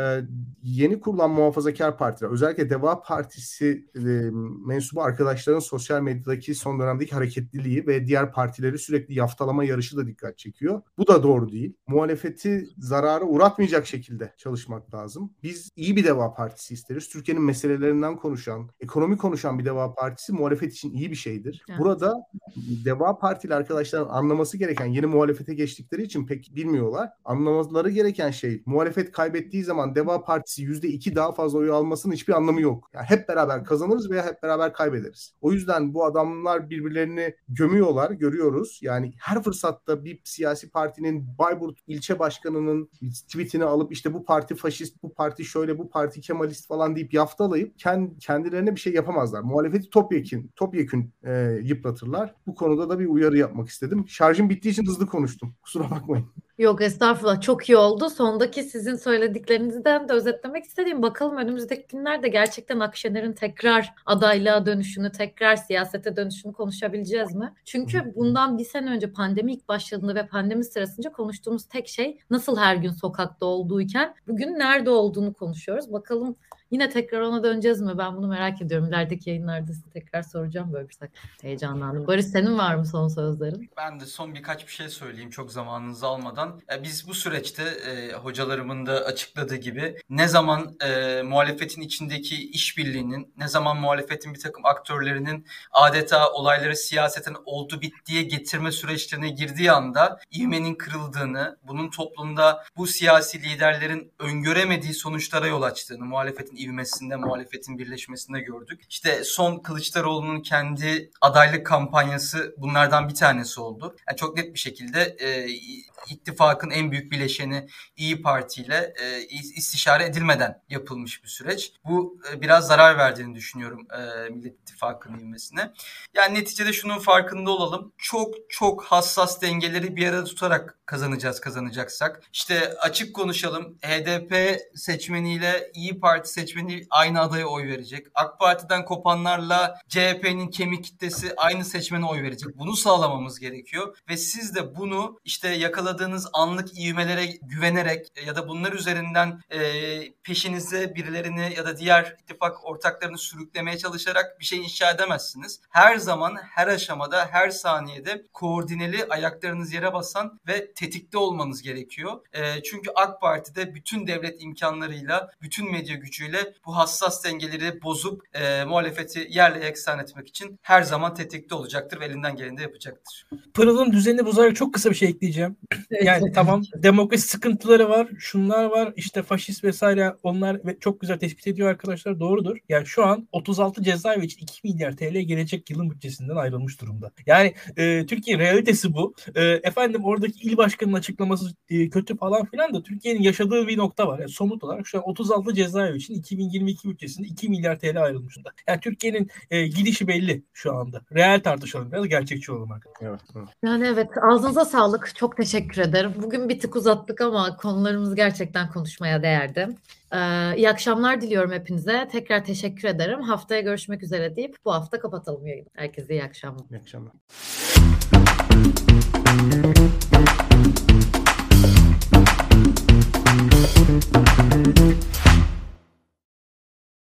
D: yeni kurulan muhafazakar partiler, özellikle Deva Partisi e, mensubu arkadaşların sosyal medyadaki son dönemdeki hareketliliği ve diğer partileri sürekli yaftalama yarışı da dikkat çekiyor. Bu da doğru değil. Muhalefeti zarara uğratmayacak şekilde çalışmak lazım. Biz iyi bir Deva Partisi isteriz. Türkiye'nin meselelerinden konuşan, ekonomi konuşan bir Deva Partisi muhalefet için iyi bir şeydir. Evet. Burada Deva Partili arkadaşların anlaması gereken yeni muhalefete geçtikleri için pek bilmiyorlar. Anlamaları gereken şey muhalefet kaybettiği zaman Deva Partisi %2 daha fazla oy almasının hiçbir anlamı yok. Yani hep beraber kazanırız veya hep beraber kaybederiz. O yüzden bu adamlar birbirlerini gömüyorlar, görüyoruz. Yani her fırsatta bir siyasi partinin Bayburt ilçe başkanının tweetini alıp işte bu parti faşist, bu parti şöyle, bu parti Kemalist falan deyip yaftalayıp kendilerine bir şey yapamazlar. Muhalefeti topyekün, topyekün e, yıpratırlar. Bu konuda da bir uyarı yapmak istedim. Şarjım bittiği için hızlı konuştum. Kusura bakmayın.
A: Yok estağfurullah çok iyi oldu. Sondaki sizin söylediklerinizden de özetlemek istediğim bakalım önümüzdeki günlerde gerçekten Akşener'in tekrar adaylığa dönüşünü, tekrar siyasete dönüşünü konuşabileceğiz mi? Çünkü bundan bir sene önce pandemi ilk başladığında ve pandemi sırasında konuştuğumuz tek şey nasıl her gün sokakta olduğuyken bugün nerede olduğunu konuşuyoruz. Bakalım Yine tekrar ona döneceğiz mi? Ben bunu merak ediyorum. İlerideki yayınlarda size tekrar soracağım böyle bir şey. Heyecanlandım. Barış senin var mı son sözlerin?
C: Ben de son birkaç bir şey söyleyeyim çok zamanınızı almadan. E, biz bu süreçte e, hocalarımın da açıkladığı gibi ne zaman e, muhalefetin içindeki işbirliğinin, ne zaman muhalefetin bir takım aktörlerinin adeta olayları siyaseten oldu bittiye getirme süreçlerine girdiği anda ivmenin kırıldığını, bunun toplumda bu siyasi liderlerin öngöremediği sonuçlara yol açtığını, muhalefetin ivmesinde, muhalefetin birleşmesinde gördük. İşte son Kılıçdaroğlu'nun kendi adaylık kampanyası bunlardan bir tanesi oldu. Yani çok net bir şekilde e, ittifakın en büyük bileşeni İyi Parti ile e, istişare edilmeden yapılmış bir süreç. Bu e, biraz zarar verdiğini düşünüyorum e, Millet İttifakı'nın ivmesine. Yani neticede şunun farkında olalım. Çok çok hassas dengeleri bir arada tutarak kazanacağız kazanacaksak. İşte açık konuşalım. HDP seçmeniyle İyi Parti seçmeni aynı adaya oy verecek. AK Parti'den kopanlarla CHP'nin kemik kitlesi aynı seçmene oy verecek. Bunu sağlamamız gerekiyor ve siz de bunu işte yakaladığınız anlık ivmelere güvenerek ya da bunlar üzerinden e, peşinize birilerini ya da diğer ittifak ortaklarını sürüklemeye çalışarak bir şey inşa edemezsiniz. Her zaman, her aşamada, her saniyede koordineli ayaklarınız yere basan ve tetikte olmanız gerekiyor. E, çünkü AK Parti'de bütün devlet imkanlarıyla, bütün medya gücüyle bu hassas dengeleri bozup e, muhalefeti yerle yeksan etmek için her zaman tetikte olacaktır ve elinden geleni de yapacaktır.
B: Pırıl'ın düzenini bozarak çok kısa bir şey ekleyeceğim. Yani tamam demokrasi sıkıntıları var, şunlar var, işte faşist vesaire onlar çok güzel tespit ediyor arkadaşlar doğrudur. Yani şu an 36 cezaevi için 2 milyar TL gelecek yılın bütçesinden ayrılmış durumda. Yani e, Türkiye realitesi bu. E, efendim oradaki il başkanının açıklaması e, kötü falan filan da Türkiye'nin yaşadığı bir nokta var. Yani somut olarak şu an 36 cezaevi için 2022 bütçesinde 2 milyar TL ayrılmış durumda. Yani Türkiye'nin e, gidişi belli şu anda. Real tartışalım biraz gerçekçi olalım arkadaşlar.
A: Evet. Yani evet ağzınıza sağlık. Çok teşekkür ederim. Bugün bir tık uzattık ama konularımız gerçekten konuşmaya değerdi. Ee, iyi akşamlar diliyorum hepinize. Tekrar teşekkür ederim. Haftaya görüşmek üzere deyip bu hafta kapatalım yayını. Herkese iyi akşamlar.
D: İyi akşamlar.